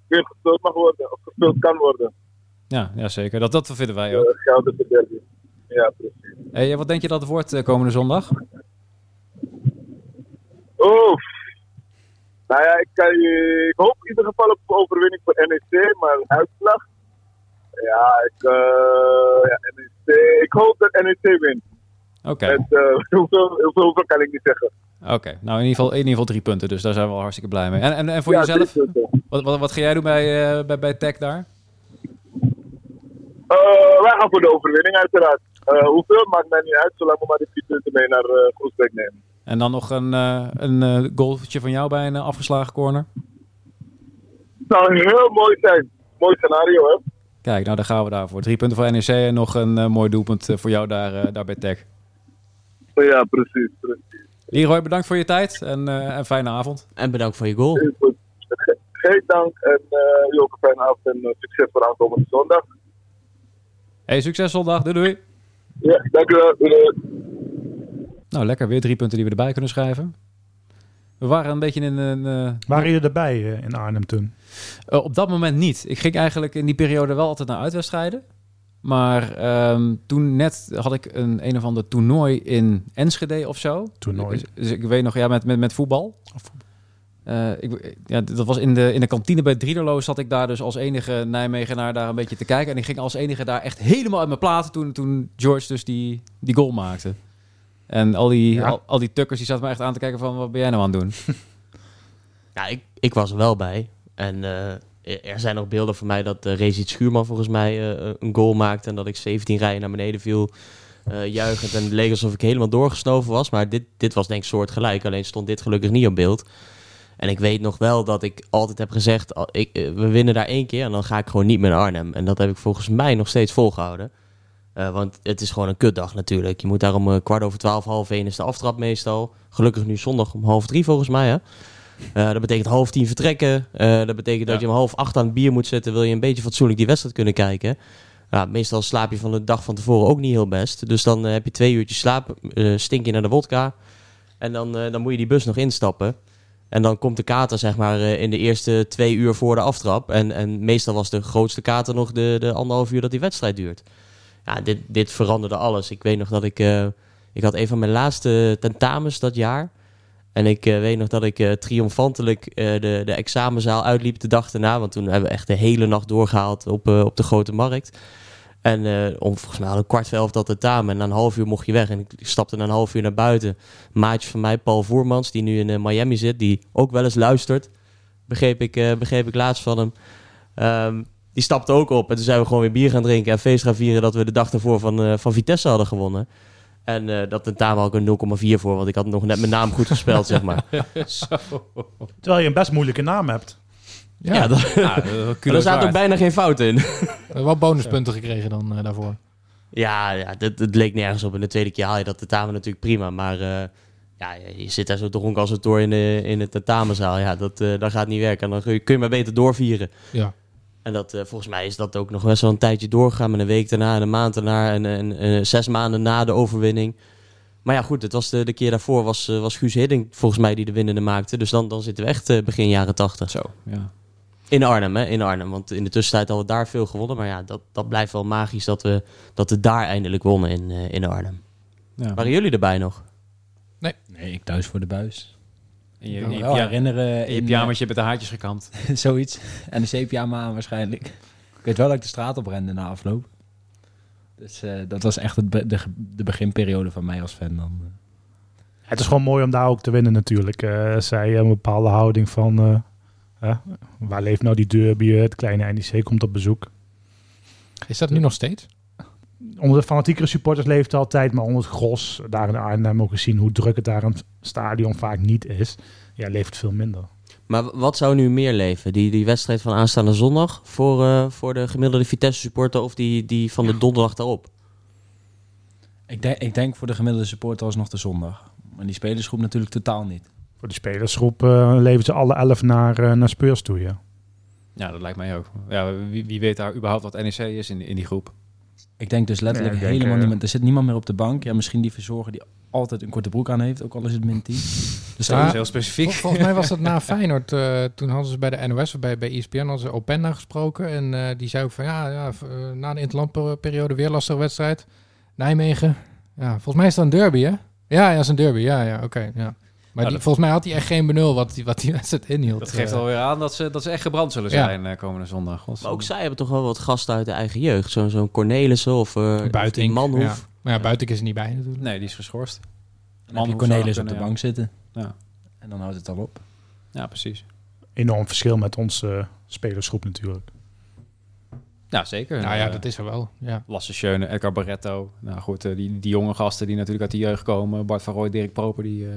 weer gespeeld mag worden. Of gespeeld kan worden. Ja, ja zeker. Dat, dat vinden wij ook. Uh, Goud is de derby. Ja, precies. Hey, wat denk je dat het wordt komende zondag? Oef. Nou ja, ik, kan ik hoop in ieder geval op overwinning voor NEC, maar uitslag. Ja, ik, eh, ja NEC, ik hoop dat NEC wint. Oké. Met, eh, <laughs> hoeveel, hoeveel, hoeveel kan ik niet zeggen. Oké, nou in ieder, geval, in ieder geval drie punten, dus daar zijn we wel hartstikke blij mee. En, en, en voor Ja, jezelf, wat, wat, wat ga jij doen bij, eh bij, bij Tech daar? Eh, wij gaan voor de overwinning uiteraard. Hoeveel maakt mij niet uit, zolang we maar de drie punten mee naar uh, Groesbeek nemen. En dan nog een, een goaltje van jou bij een afgeslagen corner? Het zou heel mooi zijn. Mooi scenario, hè? Kijk, nou daar gaan we daarvoor. Drie punten voor NEC en nog een eh, mooi doelpunt eh, voor jou daar, eh, daar bij Tech. Ja, precies. precies. Leroy, bedankt voor je tijd en eh, een fijne avond. En bedankt voor je goal. Heel goed. Ge- Geen dank en uh, jullie ook een fijne avond en uh, succes voor aankomende zondag. Hey, succes zondag. Doei doei. Ja, dank u wel. Doei, doei. Nou, lekker. Weer drie punten die we erbij kunnen schrijven. We waren een beetje in een... eh, Waren jullie erbij eh, in Arnhem toen? Eh, op dat moment niet. Ik ging eigenlijk in die periode wel altijd naar uitwedstrijden. Maar ehm, toen net had ik een een of ander toernooi in Enschede of zo. Toernooi? Dus, dus ik weet nog, ja, met, met, met voetbal. Eh, ik, ja, dat was in de, in de kantine bij Driederlo zat ik daar dus als enige Nijmegenaar daar een beetje te kijken. En ik ging als enige daar echt helemaal uit mijn platen toen, toen George dus die, die goal maakte. En al die, Ja. al, al die tukkers die zaten me echt aan te kijken van, wat ben jij nou aan het doen? <laughs> Ja, ik, ik was er wel bij. En eh, er zijn nog beelden van mij dat uh, Rezit Schuurman volgens mij eh, een goal maakte. En dat ik 17 rijen naar beneden viel. eh juichend. En het leek alsof ik helemaal doorgesnoven was. Maar dit, dit was denk ik soortgelijk. Alleen stond dit gelukkig niet op beeld. En ik weet nog wel dat ik altijd heb gezegd... al- Ik, eh, we winnen daar één keer en dan ga ik gewoon niet meer naar Arnhem. En dat heb ik volgens mij nog steeds volgehouden. Eh, want het is gewoon een kutdag natuurlijk. Je moet daar om eh, kwart over twaalf, half één is de aftrap meestal. Gelukkig nu zondag om half drie volgens mij, hè? Eh, dat betekent half tien vertrekken. Dat betekent dat je om half acht aan het bier moet zitten. Wil je een beetje fatsoenlijk die wedstrijd kunnen kijken. Ja, meestal slaap je van de dag van tevoren ook niet heel best. Dus dan heb je twee uurtjes slaap. stink je naar de wodka. En dan, dan moet je die bus nog instappen. En dan komt de kater zeg maar in de eerste twee uur voor de aftrap. En, en meestal was de grootste kater nog de, de anderhalf uur dat die wedstrijd duurt. Dit, veranderde alles. Ik weet nog dat ik... eh, ik had een van mijn laatste tentamens dat jaar. En ik eh, weet nog dat ik eh, triomfantelijk de, de examenzaal uitliep de dag daarna. Want toen hebben we echt de hele nacht doorgehaald op, op de Grote Markt. En om volgens mij een kwart voor elf dat tentamen. En na een half uur mocht je weg. En ik stapte na een half uur naar buiten. Maatje van mij, Paul Voermans, die nu in Miami zit. Die ook wel eens luistert. Begreep ik, begreep ik laatst van hem. Ehm, die stapte ook op. En toen zijn we gewoon weer bier gaan drinken. En feest gaan vieren dat we de dag daarvoor van, eh, van Vitesse hadden gewonnen. En eh, dat tentamen had ik een 0,4 voor. Want ik had nog net mijn naam goed gespeld, zeg maar. <laughs> Terwijl je een best moeilijke naam hebt. Ja, dat, <laughs> maar er zaten ook bijna geen fouten in. Wat bonuspunten gekregen dan eh, daarvoor? Ja, ja het, het leek nergens op. En de tweede keer haal je dat tentamen natuurlijk prima. Maar eh, ja, je zit daar zo dronken als het door in de, in de tentamenzaal. Ja, dat, eh, dat gaat niet werken. En dan kun je, kun je maar beter doorvieren. Ja. En dat, eh, volgens mij is dat ook nog best wel een tijdje doorgegaan. Met een week daarna en een maand daarna. En, en, en zes maanden na de overwinning. Maar ja, goed. Het was de, de keer daarvoor was, eh, was Guus Hiddink volgens mij die de winnende maakte. Dus dan, dan zitten we echt eh, begin jaren tachtig. Zo, ja. In Arnhem, hè? In Arnhem. Want in de tussentijd hadden we daar veel gewonnen. Maar ja, dat, dat blijft wel magisch dat we, dat we daar eindelijk wonnen in, eh, in Arnhem. Ja. Waren jullie erbij nog? Nee. Nee, ik thuis voor de buis. En je, kan je me wel herinneren... in je in, pyjamaatje met de haartjes gekamd. eh, <laughs> zoiets. En een C-pyjama aan waarschijnlijk. Ik weet wel dat ik de straat op rende na afloop. Dus eh, dat was echt het be- de, de beginperiode van mij als fan dan. eh. Het is gewoon mooi om daar ook te winnen natuurlijk. Eh, zij hebben een bepaalde houding van... eh, hè, waar leeft nou die derby? Het kleine NEC komt op bezoek. Is dat nu nog steeds? Onder de fanatiekere supporters leeft het altijd, maar onder het gros, daar in Arnhem ook gezien hoe druk het daar in het stadion vaak niet is, ja, leeft het veel minder. Maar wat zou nu meer leven? Die, die wedstrijd van aanstaande zondag voor, eh, voor de gemiddelde Vitesse supporter of die, die van de donderdag daarop? Ik, denk, ik denk voor de gemiddelde supporter alsnog de zondag. Maar die spelersgroep natuurlijk totaal niet. Voor de spelersgroep eh, leven ze alle elf naar, eh, naar Spurs toe, ja. Ja, dat lijkt mij ook. Ja, wie, wie weet daar überhaupt wat NEC is in, in die groep? Ik denk dus letterlijk Nee, ik denk, helemaal eh, niemand. Er zit niemand meer op de bank. Ja, misschien die verzorger die altijd een korte broek aan heeft, ook al is het min 10. <laughs> Dus Ja, dat is heel specifiek. Vol- volgens mij was dat na <laughs> Feyenoord. eh, toen hadden ze bij de NOS, bij, bij ESPN, hadden ze Openda gesproken. En eh, die zei ook van, ja, ja eh, na de interlandperiode weer lastige wedstrijd. Nijmegen. Ja, volgens mij is dat een derby, hè? Ja, ja, is een derby. Ja, ja, oké. ja. Maar die, dat- volgens mij had hij echt geen benul wat die, wat die <laughs> wedstrijd inhield. Dat geeft Eh, alweer aan dat ze, dat ze echt gebrand zullen zijn eh, komende zondag. Gods- Maar ook zij hebben toch wel wat gasten uit de eigen jeugd. Zo'n zo'n Cornelissen of uh, Buitink, Manhoef. ja. Maar ja, Buitink is er niet bij natuurlijk. Nee, die is geschorst. Dan heb je Manhoef Cornelis op de bank zitten. Ja. En dan houdt het al op. Ja, precies. Enorm verschil met onze spelersgroep natuurlijk. Ja, zeker. Nou ja, dat is er wel. Ja. Lasse Schöne, Edgar Barretto. Nou goed, die, die jonge gasten die natuurlijk uit de jeugd komen. Bart van Rooij, Dirk Proper, die, eh,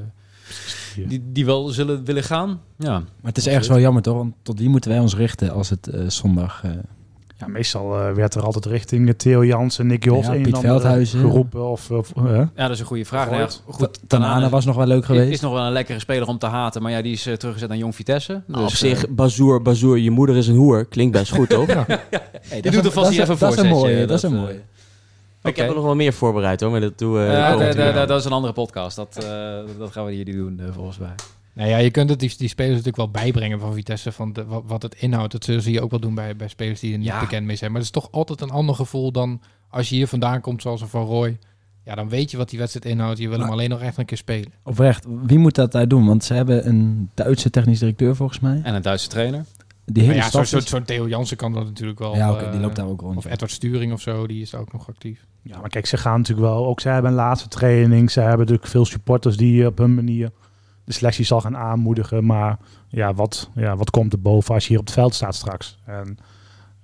die, die wel zullen willen gaan. Ja. Maar het is ergens wel jammer toch? Want tot wie moeten wij ons richten als het eh, zondag... eh, Ja, meestal eh, werd er altijd richting Theo Jansen, Nick Jos, Ja, Piet en Veldhuizen. geroepen. Of, of, ja, dat is een goede vraag. Nou ja, goed, Tanane was nog wel leuk geweest. Is nog wel een lekkere speler om te haten. Maar ja, die is teruggezet naar Jong Vitesse. Dus, Nou, op eh, zich, Bazoer, Bazoer, je moeder is een hoer. Klinkt best goed, <laughs> toch? Hey, die dat doet is er vast niet even dat is een voorzetje, mooie. Dat is een dat, Ik heb er nog wel meer voorbereid, hoor. Maar dat doen we... eh, dat is een andere podcast. Dat, eh, dat gaan we hier niet doen, eh, volgens mij. Nou ja, je kunt het die, die spelers natuurlijk wel bijbrengen van Vitesse. Van de, wat, wat het inhoudt. Dat zullen ze hier ook wel doen bij, bij spelers die er niet Ja. bekend mee zijn. Maar het is toch altijd een ander gevoel dan als je hier vandaan komt, zoals een Van Rooij. Ja, dan weet je wat die wedstrijd inhoudt. Je wil hem Maar- alleen nog echt een keer spelen. Oprecht, wie moet dat daar doen? Want ze hebben een Duitse technisch directeur volgens mij. En een Duitse trainer. Die hele ja, zo'n zo, Theo Jansen kan dat natuurlijk wel. Ja, oké, eh, die loopt daar ook rond. Of Edward Sturing of zo, die is daar ook nog actief. ja, maar kijk, ze gaan natuurlijk wel. Ook zij hebben een laatste training. Ze hebben natuurlijk veel supporters die op hun manier de selectie zal gaan aanmoedigen. Maar ja, wat, ja, wat komt er boven als je hier op het veld staat straks? En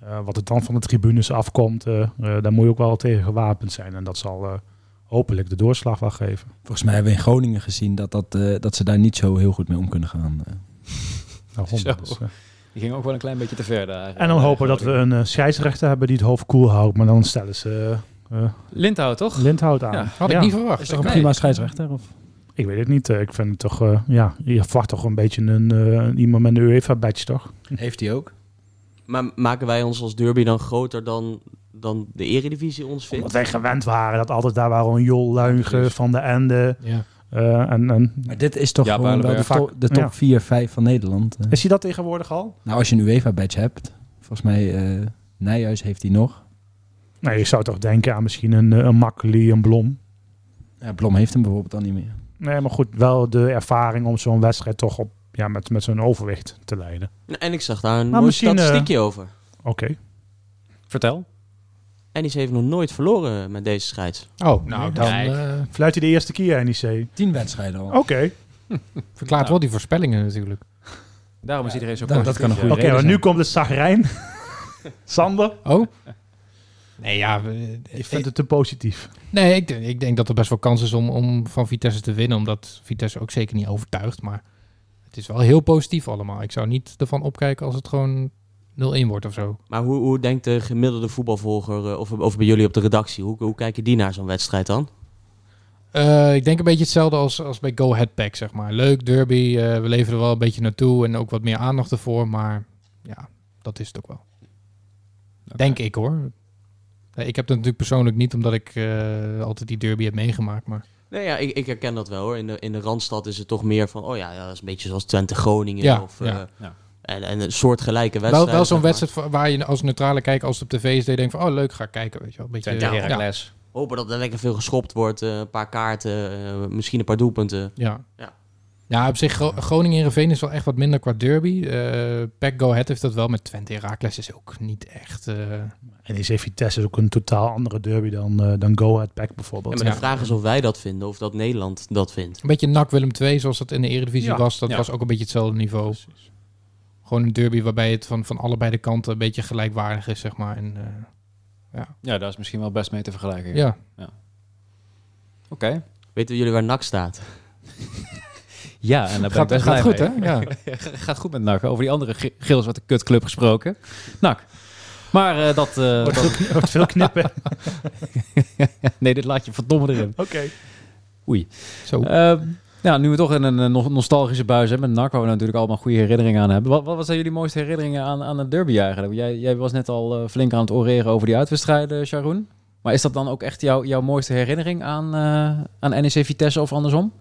eh, wat er dan van de tribunes afkomt, eh, eh, daar moet je ook wel tegen gewapend zijn. En dat zal eh, hopelijk de doorslag wel geven. Volgens mij hebben we in Groningen gezien dat, dat, eh, dat ze daar niet zo heel goed mee om kunnen gaan. eh. Zo. Dus, eh, Die ging ook wel een klein beetje te ver daar. en dan hopen we dat we een eh, scheidsrechter hebben die het hoofd koel houdt. Maar dan stellen ze eh, eh, Lindhout, toch? Lindhout aan. Ja, Had ik Ja. niet verwacht. Is toch een Nee. prima scheidsrechter? Of? Ik weet het niet. eh, Ik vind het toch, eh, ja, je verwacht toch een beetje een, eh, iemand met een UEFA-badge, toch? Heeft hij ook? Maar maken wij ons als derby dan groter dan, dan de eredivisie ons vindt? Omdat wij gewend waren dat altijd daar waren een Jol, Luigen, Van de Ende. Ja. Eh, en, en, Maar dit is toch Ja, gewoon wel de, Builenberg. to- de top Ja. 4, 5 van Nederland. eh. is hij dat tegenwoordig al? Nou, als je een UEFA-badge hebt. Volgens mij, eh Nijhuis heeft hij nog. Nee, je zou toch denken aan misschien een, een Makkeli, een Blom. Ja, Blom heeft hem bijvoorbeeld al niet meer. Nee, maar goed, wel de ervaring om zo'n wedstrijd toch op, ja, met, met zo'n overwicht te leiden. En ik zag daar een Maar mooi misschien, statistiekje over. Oké. Vertel. NEC heeft nog nooit verloren met deze scheids. Oh, nou dan eh, Fluit hij de eerste keer, NEC? Tien wedstrijden al. Oké. <laughs> verklaart wel die voorspellingen natuurlijk. Daarom is iedereen zo dat- dat positief, kan een ja. goede Oké, maar nu komt het zagrijn. <laughs> Sander, Oh? Nee, ja. we- je vindt het te positief. Nee, ik, denk- ik denk dat er best wel kans is om, om van Vitesse te winnen. Omdat Vitesse ook zeker niet overtuigt. Maar het is wel heel positief allemaal. Ik zou niet ervan opkijken als het gewoon 0-1 wordt of zo. Maar hoe, hoe denkt de gemiddelde voetbalvolger, eh, of, of bij jullie op de redactie, hoe, hoe kijken die naar zo'n wedstrijd dan? Eh, ik denk een beetje hetzelfde als, als bij Go Ahead Pack, zeg maar. Leuk, derby. eh, we leveren er wel een beetje naartoe en ook wat meer aandacht ervoor. Maar ja, dat is het ook wel. Denk ik hoor. Ik heb dat natuurlijk persoonlijk niet, omdat ik eh, altijd die derby heb meegemaakt. Maar Nee, ja, ik, ik herken dat wel hoor. In de, in de Randstad is het toch meer van, oh ja, ja dat is een beetje zoals Twente-Groningen. Ja, of, eh, ja. Ja. En, en een soortgelijke wedstrijd. wel, wel zo'n wedstrijd waar je als neutrale kijker, als het op tv is, dat je denkt van, oh leuk, ga ik kijken. Weet je wel. Een beetje, Twente ja, Heracles. Hopen dat er lekker veel geschopt wordt, eh, een paar kaarten, eh, misschien een paar doelpunten. Ja. Ja. Ja, op zich, Gro- Groningen-Heerenveen is wel echt wat minder qua derby. Eh Pack Go Ahead heeft dat wel, met Twente Heracles is ook niet echt... eh, NEC Vitesse is ook een totaal andere derby dan, eh, dan Go Ahead Pack En bijvoorbeeld. maar de vraag is of wij dat vinden of dat Nederland dat vindt. Een beetje NAC Willem II, zoals dat in de Eredivisie Ja, was. Dat ja. was ook een beetje hetzelfde niveau. Gewoon een derby waarbij het van, van allebei de kanten een beetje gelijkwaardig is, zeg maar. En, eh, Ja, daar is misschien wel best mee te vergelijken. ja. Oké. Weten jullie waar NAC staat? <laughs> Ja, en ik Gaat- best gaat goed, mee. hè? Ja. <laughs> gaat goed met NAC. Over die andere Gils wat de kutclub gesproken. NAC. Maar eh, dat... eh, Wordt dat- veel, kni- wordt veel knippen. <laughs> nee, dit laat je verdomme erin. Oké. Oei. Zo. Ehm, ja, nu we toch in een eh, no- nostalgische buis hebben met NAC, natuurlijk allemaal goede herinneringen aan hebben. Wat, wat zijn jullie mooiste herinneringen aan, aan het derby eigenlijk? Jij, jij was net al eh, flink aan het oreren over die uitwedstrijden, Sharon. Maar is dat dan ook echt jouw, jouw mooiste herinnering aan, eh, aan NEC Vitesse of andersom?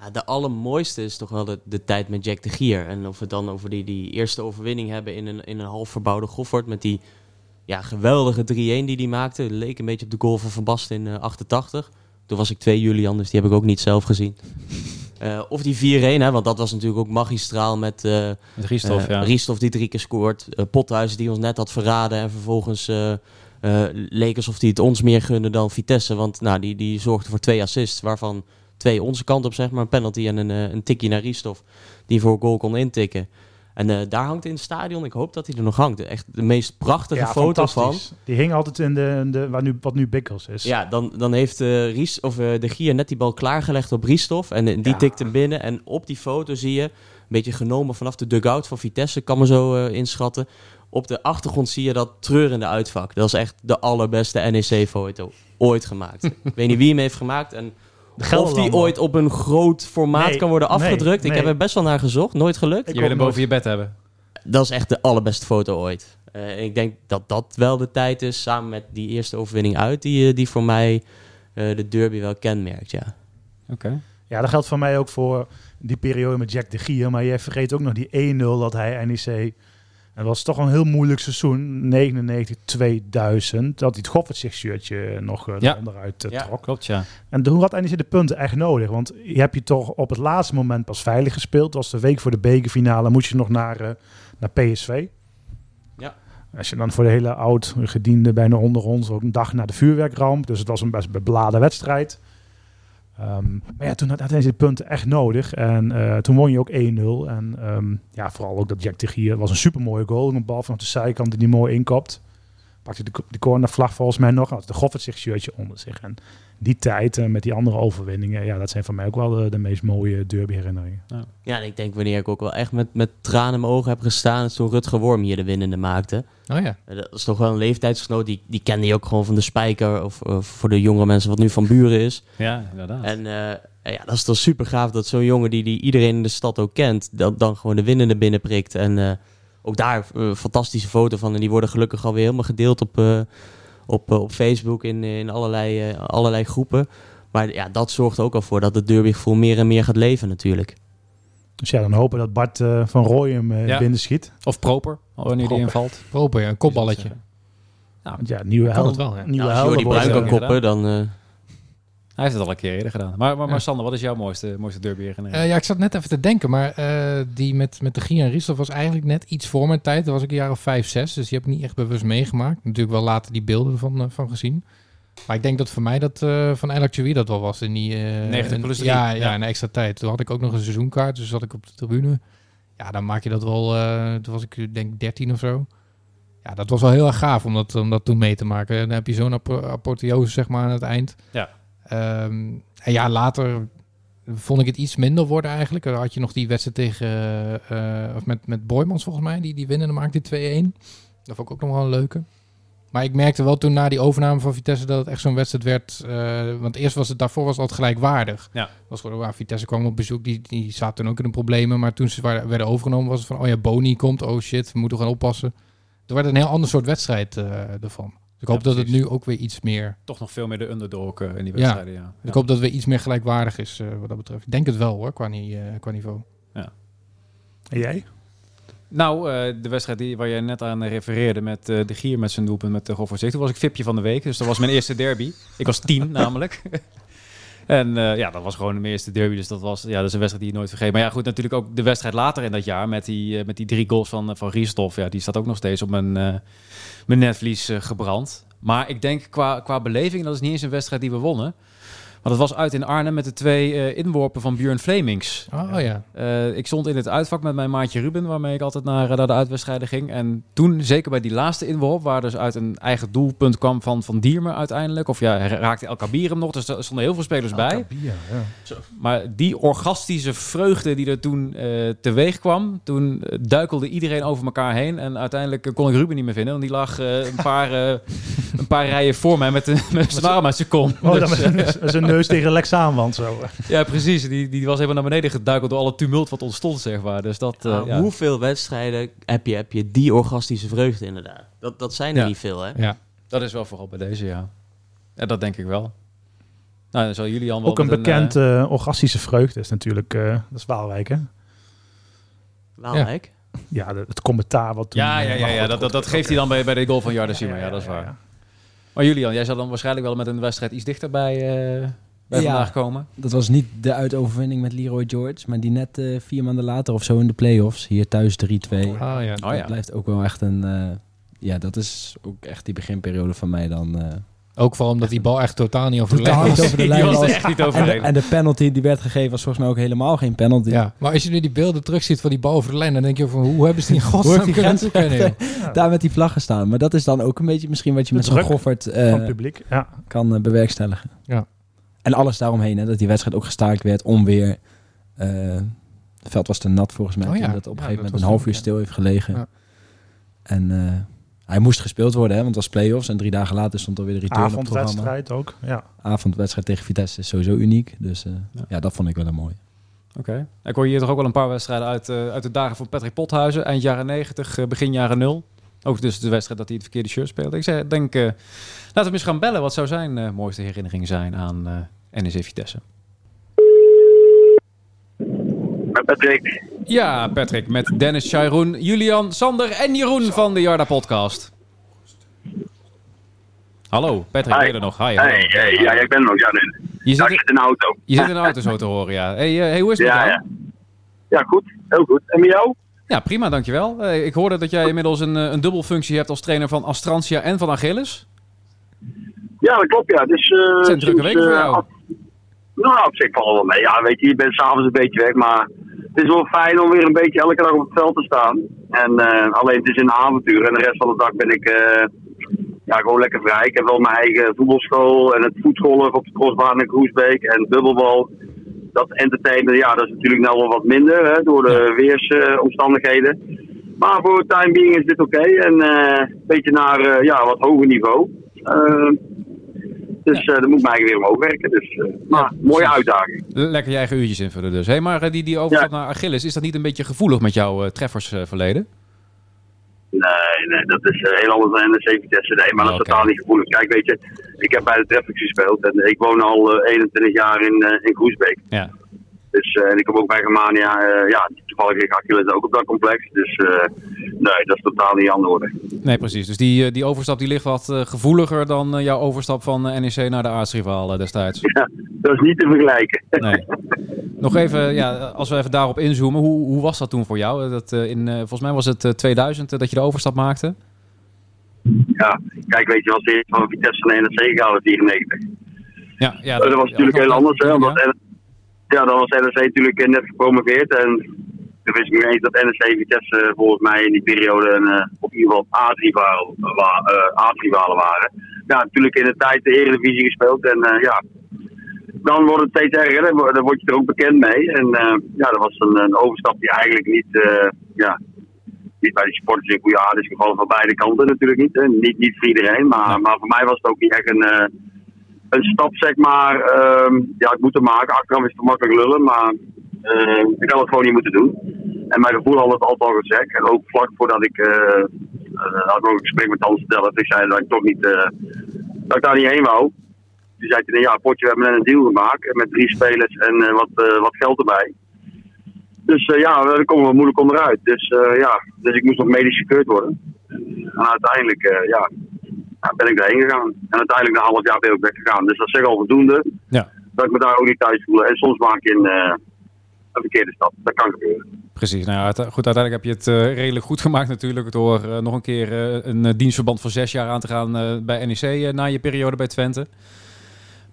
Ja, de allermooiste is toch wel de, de tijd met Jack de Gier. En of we het dan over die, die eerste overwinning hebben in een, in een half verbouwde Goffert. Met die ja, geweldige 3-1 die hij maakte. Leek een beetje op de goal van Van Basten in eh, 88. Toen was ik twee Julian, dus die heb ik ook niet zelf gezien. <laughs> Eh, of die 4-1, hè, want dat was natuurlijk ook magistraal met, eh Met Riesthoff, eh, ja. Die drie keer scoort. eh Pothuis die ons net had verraden. En vervolgens eh, eh, leek alsof hij het ons meer gunde dan Vitesse. Want nou, die, die zorgde voor twee assists, waarvan twee onze kant op, zeg maar. Een penalty en een, eh, een tikje naar Riesthoff, die voor goal kon intikken. En eh, daar hangt in het stadion, ik hoop dat hij er nog hangt. Echt de meest prachtige Ja, foto van. Die hing altijd in de, in de waar nu, wat nu Bikkels is. Ja, dan, dan heeft eh, Ries, of, eh, de Gier net die bal klaargelegd op Riesthoff. En die Ja. tikt hem binnen. En op die foto zie je, een beetje genomen vanaf de dugout van Vitesse, kan me zo inschatten. Op de achtergrond zie je dat treurende uitvak. Dat is echt de allerbeste NEC-foto ooit gemaakt. <laughs> ik weet niet wie hem heeft gemaakt. En of die ooit op een groot formaat Nee, kan worden nee, afgedrukt. Ik heb er best wel naar gezocht. Nooit gelukt. Je wil hem boven je bed hebben. Dat is echt de allerbeste foto ooit. Eh, ik denk dat dat wel de tijd is, samen met die eerste overwinning uit, die, eh, die voor mij eh, de derby wel kenmerkt, ja. Oké. Ja, dat geldt voor mij ook voor die periode met Jack de Gier. Maar jij vergeet ook nog die 1-0 dat hij NEC... En dat was toch een heel moeilijk seizoen, 99, 2000. Dat hij het Goffert shirtje nog eh, Ja. onderuit eh, Ja, trok. klopt, ja. En toen had NEC de punten echt nodig. Want je hebt je toch op het laatste moment pas veilig gespeeld. Dat was de week voor de bekerfinale. Moest je nog naar, eh, naar PSV. Ja. Als je dan voor de hele oud gediende bijna onder ons ook een dag na de vuurwerkramp. Dus het was een best beladen wedstrijd. Ehm, maar ja, toen had NEC de punten echt nodig. En eh, toen won je ook 1-0. En ehm, ja, vooral ook dat Jack de Gier was een supermooie goal. Een bal vanaf de zijkant die die mooi inkopt. Pakte de, de cornervlag volgens mij nog. Had de Goffert zich shirtje onder zich. En die tijd eh, met die andere overwinningen. Ja, dat zijn voor mij ook wel de, de meest mooie derby herinneringen. Ja, en ik denk wanneer ik ook wel echt met, met tranen in mijn ogen heb gestaan, is toen Rutger Worm hier de winnende maakte. Oh ja. Eh, Dat is toch wel een leeftijdsgenoot, die, die kende je ook gewoon van de spijker, of voor de jongere mensen wat nu van buren is. Ja, inderdaad. En eh, ja, dat is toch super gaaf dat zo'n jongen die, die iedereen in de stad ook kent, dat dan gewoon de winnende binnenprikt. En eh, ook daar een fantastische foto van. En die worden gelukkig alweer helemaal gedeeld op, eh, op, eh, op Facebook in, in allerlei, eh, allerlei groepen. Maar ja, dat zorgt ook al voor dat het derbygevoel meer en meer gaat leven natuurlijk. Dus ja, dan hopen dat Bart eh, van Rooij hem eh, Ja. binnenschiet. Of Proper, wanneer die invalt. Proper, ja, een kopballetje. Want ja, nieuwe Kan held. het wel, ja. Nieuwe Ja, als Jordi Bruin kan koppen, dan... eh, Hij heeft het al een keer eerder gedaan. Maar, maar. Sander, wat is jouw mooiste, mooiste derby herinnering? Eh, ja, ik zat net even te denken, maar eh, die met, met de Gia en Riesel was eigenlijk net iets voor mijn tijd. Dat was ik een jaar of vijf, zes, dus die heb ik niet echt bewust meegemaakt. Natuurlijk wel later die beelden van, eh, van gezien. Maar ik denk dat voor mij dat eh, van Chouy dat wel was in die... eh, 90 plus in- drie. Ja, ja, Ja. in extra tijd. Toen had ik ook nog een seizoenkaart, dus zat ik op de tribune. Ja, dan maak je dat wel... toen was ik denk 13 of zo. Ja, dat was wel heel erg gaaf om dat, om dat toen mee te maken. En dan heb je zo'n apotheose, zeg maar, aan het eind. Ja. Ehm, en ja, later vond ik het iets minder worden eigenlijk. Dan had je nog die wedstrijd tegen, eh, of met, met Boymans volgens mij, die, die winnende maakte, die 2-1. Dat vond ik ook nog wel een leuke. Maar ik merkte wel toen na die overname van Vitesse dat het echt zo'n wedstrijd werd. eh, want eerst was het daarvoor was het altijd gelijkwaardig. Ja. Was gewoon, waar Vitesse kwam op bezoek, die, die zaten toen ook in de problemen. Maar toen ze waren- werden overgenomen was het van, oh ja, Boni komt, oh shit, we moeten gaan oppassen. Er werd een heel ander soort wedstrijd eh, ervan. Ik hoop dat het nu ook weer iets meer... Toch nog veel meer de underdog eh, in die Ja, wedstrijden, ja. Ja. ik hoop dat het weer iets meer gelijkwaardig is eh, wat dat betreft. Ik denk het wel hoor, qua, ni- eh, qua niveau. En jij? Nou, eh, de wedstrijd die, waar jij net aan refereerde met eh, de Gier met zijn doelpunt met de Goffert Toen was ik Vipje van de week, dus dat was mijn eerste derby. Ik was tien <laughs> namelijk. En eh, ja, dat was gewoon mijn eerste derby, dus dat was ja, dat is een wedstrijd die je nooit vergeet. Maar ja, goed, natuurlijk ook de wedstrijd later in dat jaar met die, eh, met die drie goals van, eh, van Riesthoff. Ja, die staat ook nog steeds op mijn, mijn netvlies gebrand. Maar ik denk qua, qua beleving, dat is niet eens een wedstrijd die we wonnen. Maar dat was uit in Arnhem met de twee eh, inworpen van Björn Flemings. Oh ja. Eh, ik stond in het uitvak met mijn maatje Ruben, waarmee ik altijd naar, eh, naar de uitwedstrijden ging. En toen, zeker bij die laatste inworp, waar dus uit een eigen doelpunt kwam van Van Dierme uiteindelijk. Of ja, raakte El Kabir hem nog, dus er stonden heel veel spelers bij. Ja. Maar die orgastische vreugde die er toen teweeg kwam, toen duikelde iedereen over elkaar heen. En uiteindelijk kon ik Ruben niet meer vinden, want die lag een, paar, <laughs> een paar rijen voor mij met, een- met zijn arm uit zijn kom. Oh, Dus, is een neus tegen Lex aanwand zo. ja, precies. Die, die was helemaal naar beneden geduikeld door alle tumult wat ontstond, zeg maar. Dus dat, eh, ja. Hoeveel wedstrijden heb je, heb je die orgastische vreugde inderdaad? Dat, dat zijn er Ja. niet veel, hè? Ja. Dat is wel vooral bij deze, ja. Ja, dat denk ik wel. Nou, dan zal Julian wel Ook een met bekend eh, eh, orgastische vreugde is natuurlijk, eh, dat is Waalwijk hè? Waalwijk? Ja, het commentaar wat toen... ja, ja, eh, ja, ja, dat, dat, dat geeft hij dan bij, bij de goal van Jardasima. Ja, dat is waar. Maar Julian, jij zal dan waarschijnlijk wel met een wedstrijd iets dichter bij, eh, bij Ja. vandaag komen. Dat was niet de uitoverwinning met Leroy George, maar die net eh, vier maanden later of zo in de play-offs. Hier thuis 3-2. Ah, ja. Dat Oh, ja. blijft ook wel echt een... eh, ja, dat is ook echt die beginperiode van mij dan. eh, Ook vooral omdat die bal echt totaal niet over de totaal lijn was. over de lijn <laughs> was was. echt niet over En de en penalty die werd gegeven was volgens mij ook helemaal geen penalty. Ja, maar als je nu die beelden terugziet van die bal over de lijn, dan denk je van hoe hebben ze die <laughs> godsnaam die kunnen <laughs> daar met die vlaggen staan. Maar dat is dan ook een beetje misschien wat je De met zo'n Goffert van eh, het publiek. Ja. kan bewerkstelligen. Ja. En alles daaromheen, hè, dat die wedstrijd ook gestaakt werd, onweer. Eh, het veld was te nat volgens mij, Oh ja, dat op een ja, gegeven dat moment een half uur stil heeft gelegen. Ja. En eh, hij moest gespeeld worden, hè, want het was play-offs. En drie dagen later stond alweer de return op het programma. Avondwedstrijd ook. Ja. Avondwedstrijd tegen Vitesse is sowieso uniek. Dus eh, ja. dat vond ik wel een mooi. Oké. Ik hoor hier toch ook wel een paar wedstrijden uit, eh, uit de dagen van Patrick Pothuizen. Eind jaren 90, eh, begin jaren 0. Ook dus de wedstrijd dat hij het verkeerde shirt speelde. Ik denk, eh, laten we hem eens gaan bellen. Wat zou zijn eh, mooiste herinnering zijn aan eh NEC Vitesse? Met Patrick. Ja, Patrick, met Dennis Chairoen, Julian, Sander en Jeroen van de Jarda Podcast. Hallo, Patrick, ben je er nog? Hi. Hey, hey, ja, ik ben er nog. Ja. Je Ja, zit, ik zit in de auto. je zit in de auto zo te horen, ja. Hey, hey hoe is het met Ja, jou? ja. Ja, goed. Heel goed. En met jou? Ja, prima, dankjewel. Eh, ik hoorde dat jij inmiddels een, eh, een dubbelfunctie hebt als trainer van Astrantia en van Achilles. Ja, dat klopt, ja. Dus, eh, Het zijn drukke weken voor jou. af- nou, op zich valt wel mee. Ja, weet je, je bent s'avonds een beetje weg, maar het is wel fijn om weer een beetje elke dag op het veld te staan. En alleen het is een avontuur en de rest van de dag ben ik ja, gewoon lekker vrij. Ik heb wel mijn eigen voetbalschool en het voetgolf op de crossbaan in Groesbeek en bubbelbal. Dat entertainment, ja, dat is natuurlijk nou wel wat minder hè, door de weersomstandigheden. maar voor het time being is dit oké en eh, een beetje naar eh, ja, wat hoger niveau. Eh, dus eh dan moet mij weer omhoog werken. Dus, maar mooie uitdaging. Lekker je eigen uurtjes invullen dus. Hey, maar die, die overstap naar Achilles, is dat niet een beetje gevoelig met jouw treffersverleden? Nee, nee, dat is eh, heel anders dan NEC Vitesse. Nee, maar dat is totaal niet gevoelig. Kijk, weet je, ik heb bij de Treffers gespeeld en ik woon al eh, 21 jaar in, eh, in Groesbeek. Ja. Dus, eh, en ik kom ook bij Germania, eh, ja, toevallig ligt Achilles ook op dat complex. Dus eh, nee, dat is totaal niet aan de orde. Nee, precies. Dus die, die overstap die ligt wat gevoeliger dan jouw overstap van NEC naar de aartsrivaal destijds. <laughs> Ja, dat is niet te vergelijken. <laughs> Nee. Nog even, ja, als we even daarop inzoomen, hoe, hoe was dat toen voor jou? Dat, in, volgens mij was het eh, 2000 eh, dat je de overstap maakte. Ja, kijk, weet je, was de eerste van Vitesse naar NEC gegaan in 94. Ja, ja, dat, was natuurlijk heel anders, hè, omdat ja, dan was NEC natuurlijk eh, net gepromoveerd en toen wist ik niet eens dat NEC Vitesse eh, volgens mij in die periode een, eh, op ieder geval aardrivalen wa- aardrivalen waren. Ja, natuurlijk in de tijd de Eredivisie gespeeld en ja, dan wordt het steeds erger, hè. daar word je er ook bekend mee. En ja, dat was een, een overstap die eigenlijk niet, ja, niet bij de supporters in goede aarde is gevallen van beide kanten natuurlijk niet. Hè. Niet, niet voor iedereen, maar, maar voor mij was het ook niet echt een, een stap, zeg maar. ehm, ja, ik moet het maken. Achteraf is het makkelijk lullen, maar eh, ik had het gewoon niet moeten doen. En mijn gevoel had het altijd al gezegd. En ook vlak voordat ik, eh eh, had ook een gesprek met Hans vertellen. Ik zei dat ik toch niet, eh, dat ik daar niet heen wou. Toen zei hij, ja, potje, we hebben net een deal gemaakt met drie spelers en wat, wat geld erbij. Dus ja, daar komen we moeilijk onderuit. Dus ja, dus ik moest nog medisch gekeurd worden. En uiteindelijk, ja, ben ik daarheen gegaan. En uiteindelijk na een half jaar ben ik ook weggegaan. Dus dat is zeg al voldoende. Ja. Dat ik me daar ook niet thuis voel. En soms maak je een, eh, een verkeerde stap. Dat kan gebeuren. Precies. Nou ja, goed, uiteindelijk heb je het eh, redelijk goed gemaakt natuurlijk door eh, nog een keer een dienstverband van zes jaar aan te gaan bij NEC na je periode bij Twente.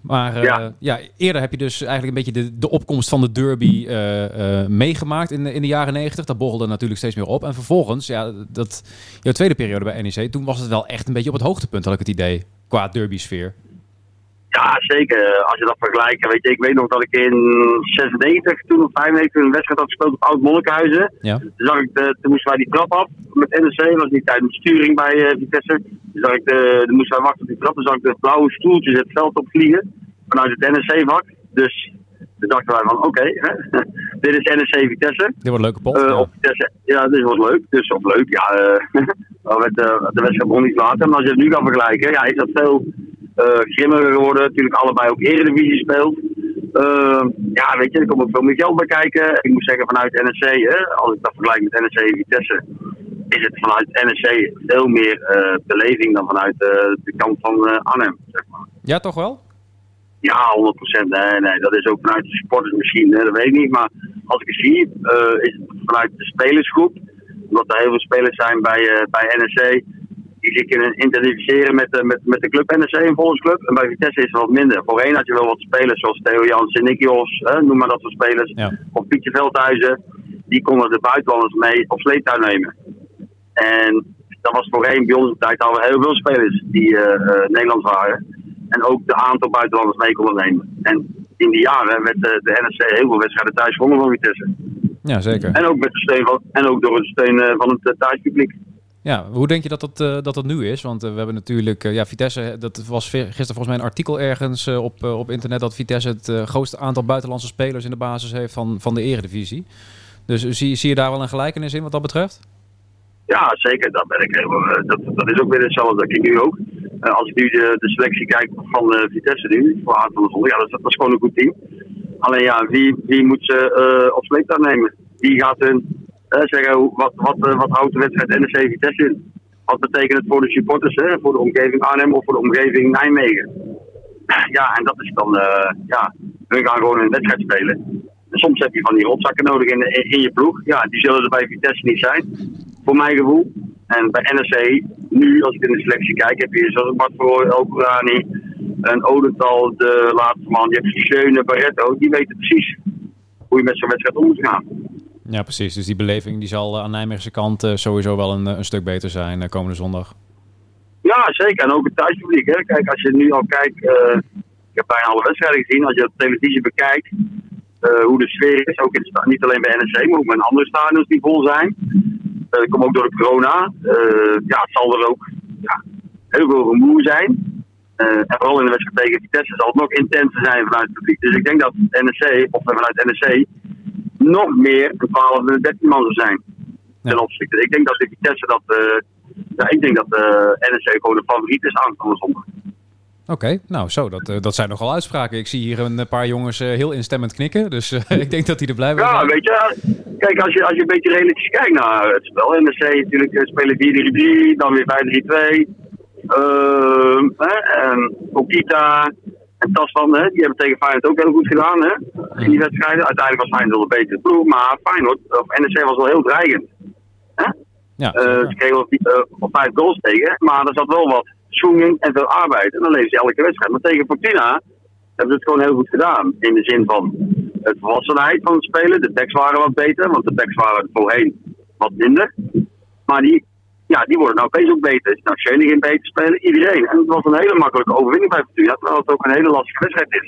Maar eh, ja. Ja. eerder heb je dus eigenlijk een beetje de, de opkomst van de derby eh, eh, meegemaakt in de, in de jaren negentig. Dat borrelde natuurlijk steeds meer op. En vervolgens, ja, dat, jouw tweede periode bij NEC, toen was het wel echt een beetje op het hoogtepunt, had ik het idee, qua derby-sfeer. Ja, zeker. Als je dat vergelijkt. Weet je, ik weet nog dat ik in 96, toen of 95, een wedstrijd had gespeeld op Oud Monnikenhuizen. Ja. Toen, zag ik de, toen moesten wij die trap af met NEC. was niet tijdens de sturing bij eh, Vitesse. Toen, zag ik de, toen moesten wij wachten op die trap. Toen zag ik de blauwe stoeltjes het veld opvliegen. Vanuit het NEC-vak. Dus toen dachten wij van, oké, <laughs> dit is NEC Vitesse. Dit wordt een leuke pot. Eh, ja. op Vitesse, ja, dit wordt leuk. Dus of leuk, ja. <laughs> maar met, de wedstrijd begon niet later. Maar als je het nu kan vergelijken, ja, is dat veel grimmiger geworden. Natuurlijk allebei ook Eredivisie speelt. Eh, ja, weet je, er komt ook veel meer geld bij kijken. Ik moet zeggen, vanuit NEC, als ik dat vergelijk met NEC en Vitesse, is het vanuit NEC veel meer eh, beleving dan vanuit eh, de kant van eh, Arnhem. Zeg maar. Ja, toch wel? Ja, 100%. Nee, nee, dat is ook vanuit de supporters misschien, hè, dat weet ik niet. Maar als ik het zie, eh, is het vanuit de spelersgroep. Omdat er heel veel spelers zijn bij, eh, bij NEC die kunnen identificeren met, de met, met de club NEC, een volksclub. En bij Vitesse is het wat minder. Voorheen had je wel wat spelers zoals Theo Jansen, Nicky Os, hè, noem maar dat soort spelers. Of Pietje Veldhuizen. Die konden de buitenlanders mee op sleeptouw nemen. En dat was voorheen bij onze tijd hadden we heel veel spelers die eh, eh, Nederlands waren. En ook de aantal buitenlanders mee konden nemen. En in die jaren werd de, de NSC heel veel wedstrijden thuis gewonnen van Vitesse. Ja, zeker. En ook, met de steun van, en ook door de steun eh, van het eh, thuispubliek. Ja, hoe denk je dat dat, eh, dat, dat nu is? Want eh, we hebben natuurlijk, eh, ja, Vitesse, dat was gisteren volgens mij een artikel ergens op, op internet dat Vitesse het grootste aantal buitenlandse spelers in de basis heeft van, van de eredivisie. Dus zie, zie je daar wel een gelijkenis in wat dat betreft? Ja, zeker. Dat, ben ik dat, dat is ook weer hetzelfde. Dat ik nu ook. Als ik nu de, de selectie kijk van Vitesse nu, voor Aard van ja, dat, dat is gewoon een goed team. Alleen ja, wie, wie moet ze op sleeptouw nemen? Wie gaat hun zeggen, wat, wat, eh, wat houdt de wedstrijd NEC Vitesse in? Wat betekent het voor de supporters, hè? voor de omgeving Arnhem of voor de omgeving Nijmegen? <clears throat> Ja, en dat is dan, eh, ja, hun gaan gewoon een wedstrijd spelen. En soms heb je van die rotzakken nodig in, in, in je ploeg. Ja, die zullen er bij Vitesse niet zijn, voor mijn gevoel. En bij NEC, nu als ik in de selectie kijk, heb je zoals Bart El Kourani, een Odental, de laatste man. Je hebt Schöne, Barretto, die weten precies hoe je met zo'n wedstrijd om moet gaan. Ja, precies. Dus die beleving die zal eh, aan Nijmeegse kant eh, sowieso wel een, eh, een stuk beter zijn komende zondag. Ja, zeker. En ook het thuispubliek. Hè. Kijk, als je nu al kijkt, ik heb bijna alle wedstrijden gezien. Als je op televisie bekijkt hoe de sfeer is, ook in niet alleen bij NEC, maar ook bij andere stadions die vol zijn. Eh, dat komt ook door de corona. Ja, het zal er ook ja, heel veel rumoer zijn. En vooral in de wedstrijd tegen Vitesse zal het nog intenser zijn vanuit het publiek. Dus ik denk dat NEC, of vanuit NEC, nog meer een 12 en 13 man zou zijn. Ten opzichte. Ik denk dat de Vitesse dat. eh, ja, ik denk dat eh NEC gewoon de favoriet is aankomende zondag. Oké, nou zo, dat, eh, dat zijn nogal uitspraken. Ik zie hier een paar jongens heel instemmend knikken, dus <laughs> ik denk dat die er blij mee Ja, weet je, kijk, als je, als je een beetje realistisch kijkt naar het spel. NEC natuurlijk spelen 4-3-3, dan weer 5-3-2. Ehm hè, en Okita en Tasman, hè, die hebben tegen Feyenoord ook heel goed gedaan hè, in die wedstrijden. Uiteindelijk was Feyenoord wel een betere ploeg, maar Feyenoord, of NEC was wel heel dreigend. Hè? Ja, Eh, ze kregen eh, op vijf goals tegen, maar er zat wel wat swinging en veel arbeid. En dan leven ze elke wedstrijd. Maar tegen Fortuna hebben ze het gewoon heel goed gedaan. In de zin van het volwassenheid van het spelen. De backs waren wat beter, want de backs waren voorheen wat minder. Maar die, ja, die worden nou opeens ook beter. Nou, Schöne ging beter spelen, iedereen. En het was een hele makkelijke overwinning bij Fortuna, terwijl het ook een hele lastige wedstrijd is.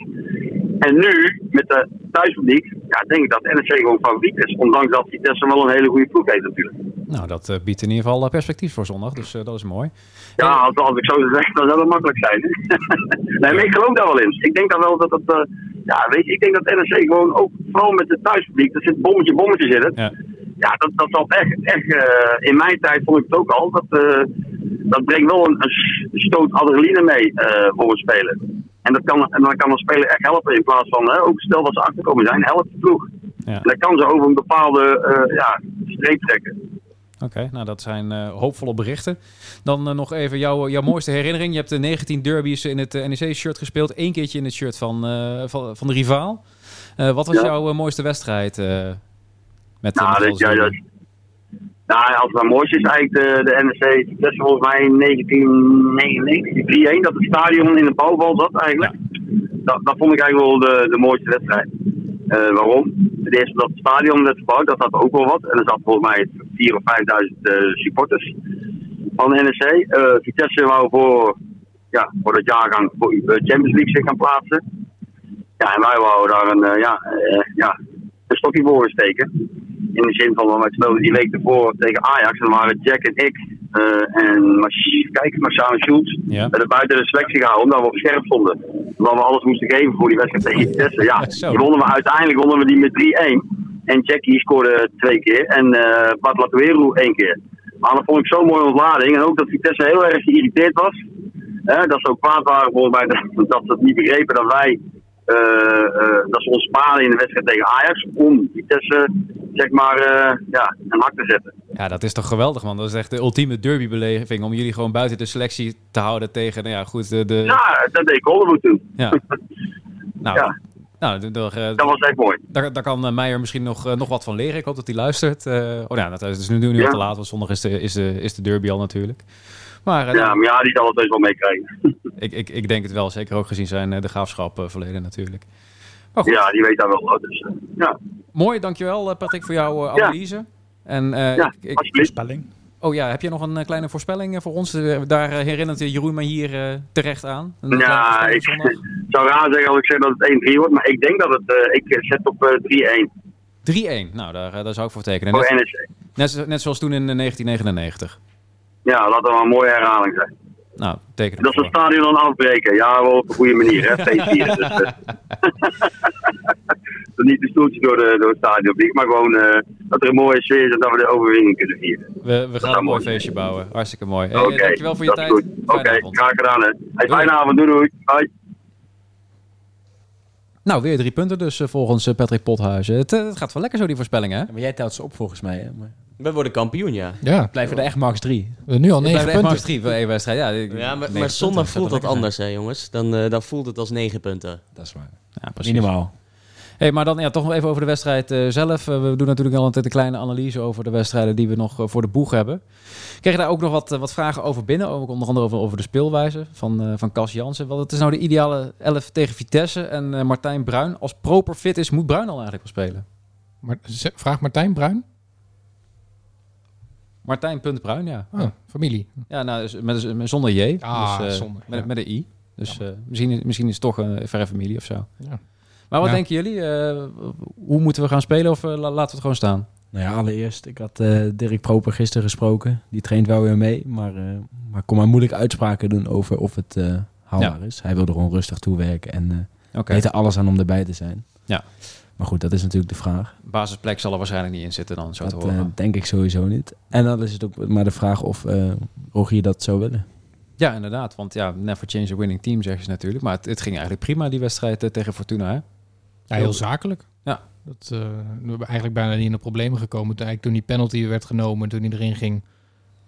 En nu, met de thuispubliek, ja, denk ik dat NEC gewoon favoriet is. Ondanks dat Vitesse wel een hele goede ploeg heeft natuurlijk. Nou, dat eh, biedt in ieder geval eh, perspectief voor zondag, dus eh, dat is mooi. Ja, als, als ik zo zeg, dan zou dat makkelijk zijn. <laughs> nee, maar ik geloof daar wel in. Ik denk dan wel dat het. ja, weet je, ik denk dat NEC gewoon ook, vooral met het thuispubliek, dat zit bommetje, bommetje zit het. Ja. Ja, dat, dat zal echt, echt eh, in mijn tijd vond ik het ook al. Dat, eh, dat brengt wel een, een stoot adrenaline mee eh, voor een speler. En, dat kan, en dan kan een speler echt helpen in plaats van, hè, ook stel dat ze achterkomen zijn, helpt de ploeg. Ja. En dat kan ze over een bepaalde ja, streep trekken. Oké, nou dat zijn hoopvolle berichten. Dan nog even jouw, jouw mooiste herinnering. Je hebt de 19 derbies in het NEC-shirt gespeeld. Eén keertje in het shirt van, van, van de rivaal. Wat was Ja. jouw mooiste wedstrijd met Nou, met dat, ja, dat, nou, als het mooiste is eigenlijk de, de NEC. Is volgens mij in 1999, 3-1, dat het stadion in de bouwval zat eigenlijk. Dat, dat vond ik eigenlijk wel de, de mooiste wedstrijd. Eh, waarom? Het eerste dat het stadion werd gebouwd, dat had ook wel wat. En er zat volgens mij 4.000 of 5.000 eh, supporters van de NEC. Eh, Vitesse wou voor, ja, voor dat jaargang voor de Champions League zich gaan plaatsen. Ja, en wij wouden daar een, ja, ja, een stokje voor steken. In de zin van, wij speelden die week ervoor tegen Ajax. En dan waren Jack en ik eh, en Mas- kijk, Marcelo Schultz Ja. werden buiten de selectie gehouden omdat we op scherp stonden. Omdat we alles moesten geven voor die wedstrijd tegen Vitesse. Ja, die wonnen we uiteindelijk wonnen we die met 3-1. En Jackie scoorde twee keer en eh Bart Latueru één keer. Maar dat vond ik zo'n mooie ontlading. En ook dat Vitesse heel erg geïrriteerd was. Hè, dat ze ook kwaad waren volgens mij dat, <laughs> dat ze het niet begrepen dat wij eh, dat ze ons sparen in de wedstrijd tegen Ajax om Vitesse zeg maar eh, ja, een hak te zetten. Ja, dat is toch geweldig, man. Dat is echt de ultieme derbybeleving om jullie gewoon buiten de selectie te houden tegen, nou ja, goed, de... de... Ja, dat deed ik Hollywood toen. Ja. <laughs> Nou, Ja. nou eh, Dat was echt mooi. Daar, daar kan eh, Meijer misschien nog, nog wat van leren. Ik hoop dat hij luistert. Eh, oh ja, dat is dus nu, nu Ja. al te laat, want zondag is de, is de, is de derby al natuurlijk. Maar Ja, maar ja, die zal het heus wel meekrijgen. <laughs> ik, ik, ik denk het wel, zeker ook gezien zijn de graafschap eh, verleden natuurlijk. Maar goed, Ja, die weet daar wel. wat, Dus, eh, ja. mooi, dankjewel eh, Patrick voor jouw eh, Ja. analyse. En, eh, Ja, ik. Voorspelling. oh ja, heb je nog een kleine voorspelling voor ons? Daar herinnert Jeroen mij hier eh, terecht aan. Een Ja, ik zondag. <laughs> zou raar zeggen als ik zeg dat het 1-3 wordt, maar ik denk dat het, eh, ik zet op eh, 3-1 3-1, nou daar, eh, daar zou ik voor tekenen. voor Net, NEC. net, zo- net zoals toen in eh, 1999. Ja, laat dat wel een mooie herhaling zijn. Nou, teken Dat ze het stadion dan afbreken. Ja, wel op een goede manier, hè, <laughs> feestvieren. Dus, eh, <laughs> dat niet de stoeltjes door, de, door het stadion vliegen, maar gewoon eh, dat er een mooie sfeer is en dat we de overwinning kunnen vieren. We, we gaan een mooi feestje bouwen. Hartstikke mooi. Hey, Oké, dankjewel voor je tijd. Oké, avond. graag gedaan hè. Hey, fijne avond, doei doei. Hoi. Nou, weer drie punten dus eh, volgens eh, Patrick Pothuizen. Het, eh, het gaat wel lekker zo, die voorspellingen, hè? Maar jij telt ze op volgens mij. Hè? Maar We worden kampioen, ja. Ja. blijven er echt max drie. We hebben nu al Ik negen blijf echt punten. maar drie voor één wedstrijd. Ja, Ja, maar, maar zondag punten, voelt dat anders, hè, jongens. Dan, eh, dan voelt het als negen punten. Dat is waar. Ja, precies. Minimaal. Hey, maar dan ja, toch nog even over de wedstrijd eh, zelf. Eh, we doen natuurlijk al altijd een kleine analyse over de wedstrijden die we nog voor de boeg hebben. Ik kreeg daar ook nog wat, wat vragen over binnen. Ook onder andere over, over de speelwijze van, eh, van Cas Jansen. Wat is nou de ideale 11 tegen Vitesse? En eh, Martijn Bruin, als proper fit is, moet Bruin al eigenlijk wel spelen? Maar, vraag Martijn Bruin. Martijn punt Bruin, ja. Oh, familie. Ja, nou, dus met, met- zonder J. Ah, dus, eh, zonder, met, ja. met een I. Dus eh, misschien, is- misschien is het toch een verre familie of zo. Ja. Maar wat Ja. denken jullie? Eh, hoe moeten we gaan spelen of eh, la- laten we het gewoon staan? Nou ja, allereerst, ik had eh, Dirk Proper gisteren gesproken. Die traint wel weer mee, maar, eh maar kon maar moeilijk uitspraken doen over of het eh, haalbaar is. Hij wilde gewoon rustig toewerken en eh Oké. deed er alles aan om erbij te zijn. Ja. Maar goed, dat is natuurlijk de vraag. Basisplek zal er waarschijnlijk niet in zitten dan, zo te Dat eh, horen. denk ik sowieso niet. En dan is het ook maar de vraag of eh Rogier dat zou willen. Ja, inderdaad. Want ja, never change a winning team, zeggen ze natuurlijk. Maar het, het ging eigenlijk prima, die wedstrijd eh, tegen Fortuna, hè? Ja, heel zakelijk. Ja. Dat, eh, we hebben eigenlijk bijna niet in de problemen gekomen. Toen, eigenlijk toen die penalty werd genomen, toen hij erin ging.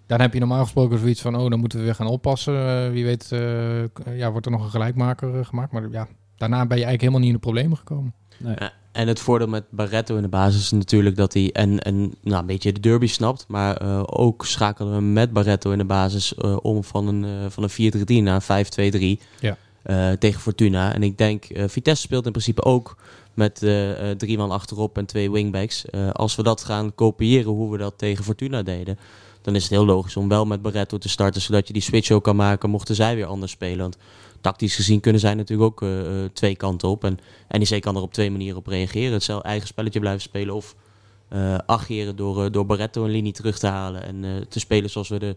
Dan heb je normaal gesproken zoiets van, oh, dan moeten we weer gaan oppassen. Wie weet, eh, ja, wordt er nog een gelijkmaker gemaakt. Maar ja, daarna ben je eigenlijk helemaal niet in de problemen gekomen. Nee. Ja, en het voordeel met Barretto in de basis is natuurlijk dat hij en, en nou, een beetje de derby snapt. Maar eh, ook schakelen we met Barretto in de basis eh, om van een, eh, van een 4-3-3 naar een 5-2-3 Ja. eh, tegen Fortuna. En ik denk, eh, Vitesse speelt in principe ook met eh, eh, drie man achterop en twee wingbacks. Eh, als we dat gaan kopiëren hoe we dat tegen Fortuna deden, dan is het heel logisch om wel met Barretto te starten, zodat je die switch ook kan maken mochten zij weer anders spelen. Want tactisch gezien kunnen zij natuurlijk ook eh, eh, twee kanten op. En NEC kan er op twee manieren op reageren. Het zelf eigen spelletje blijven spelen of eh ageren door, eh, door Barretto een linie terug te halen en eh, te spelen zoals we de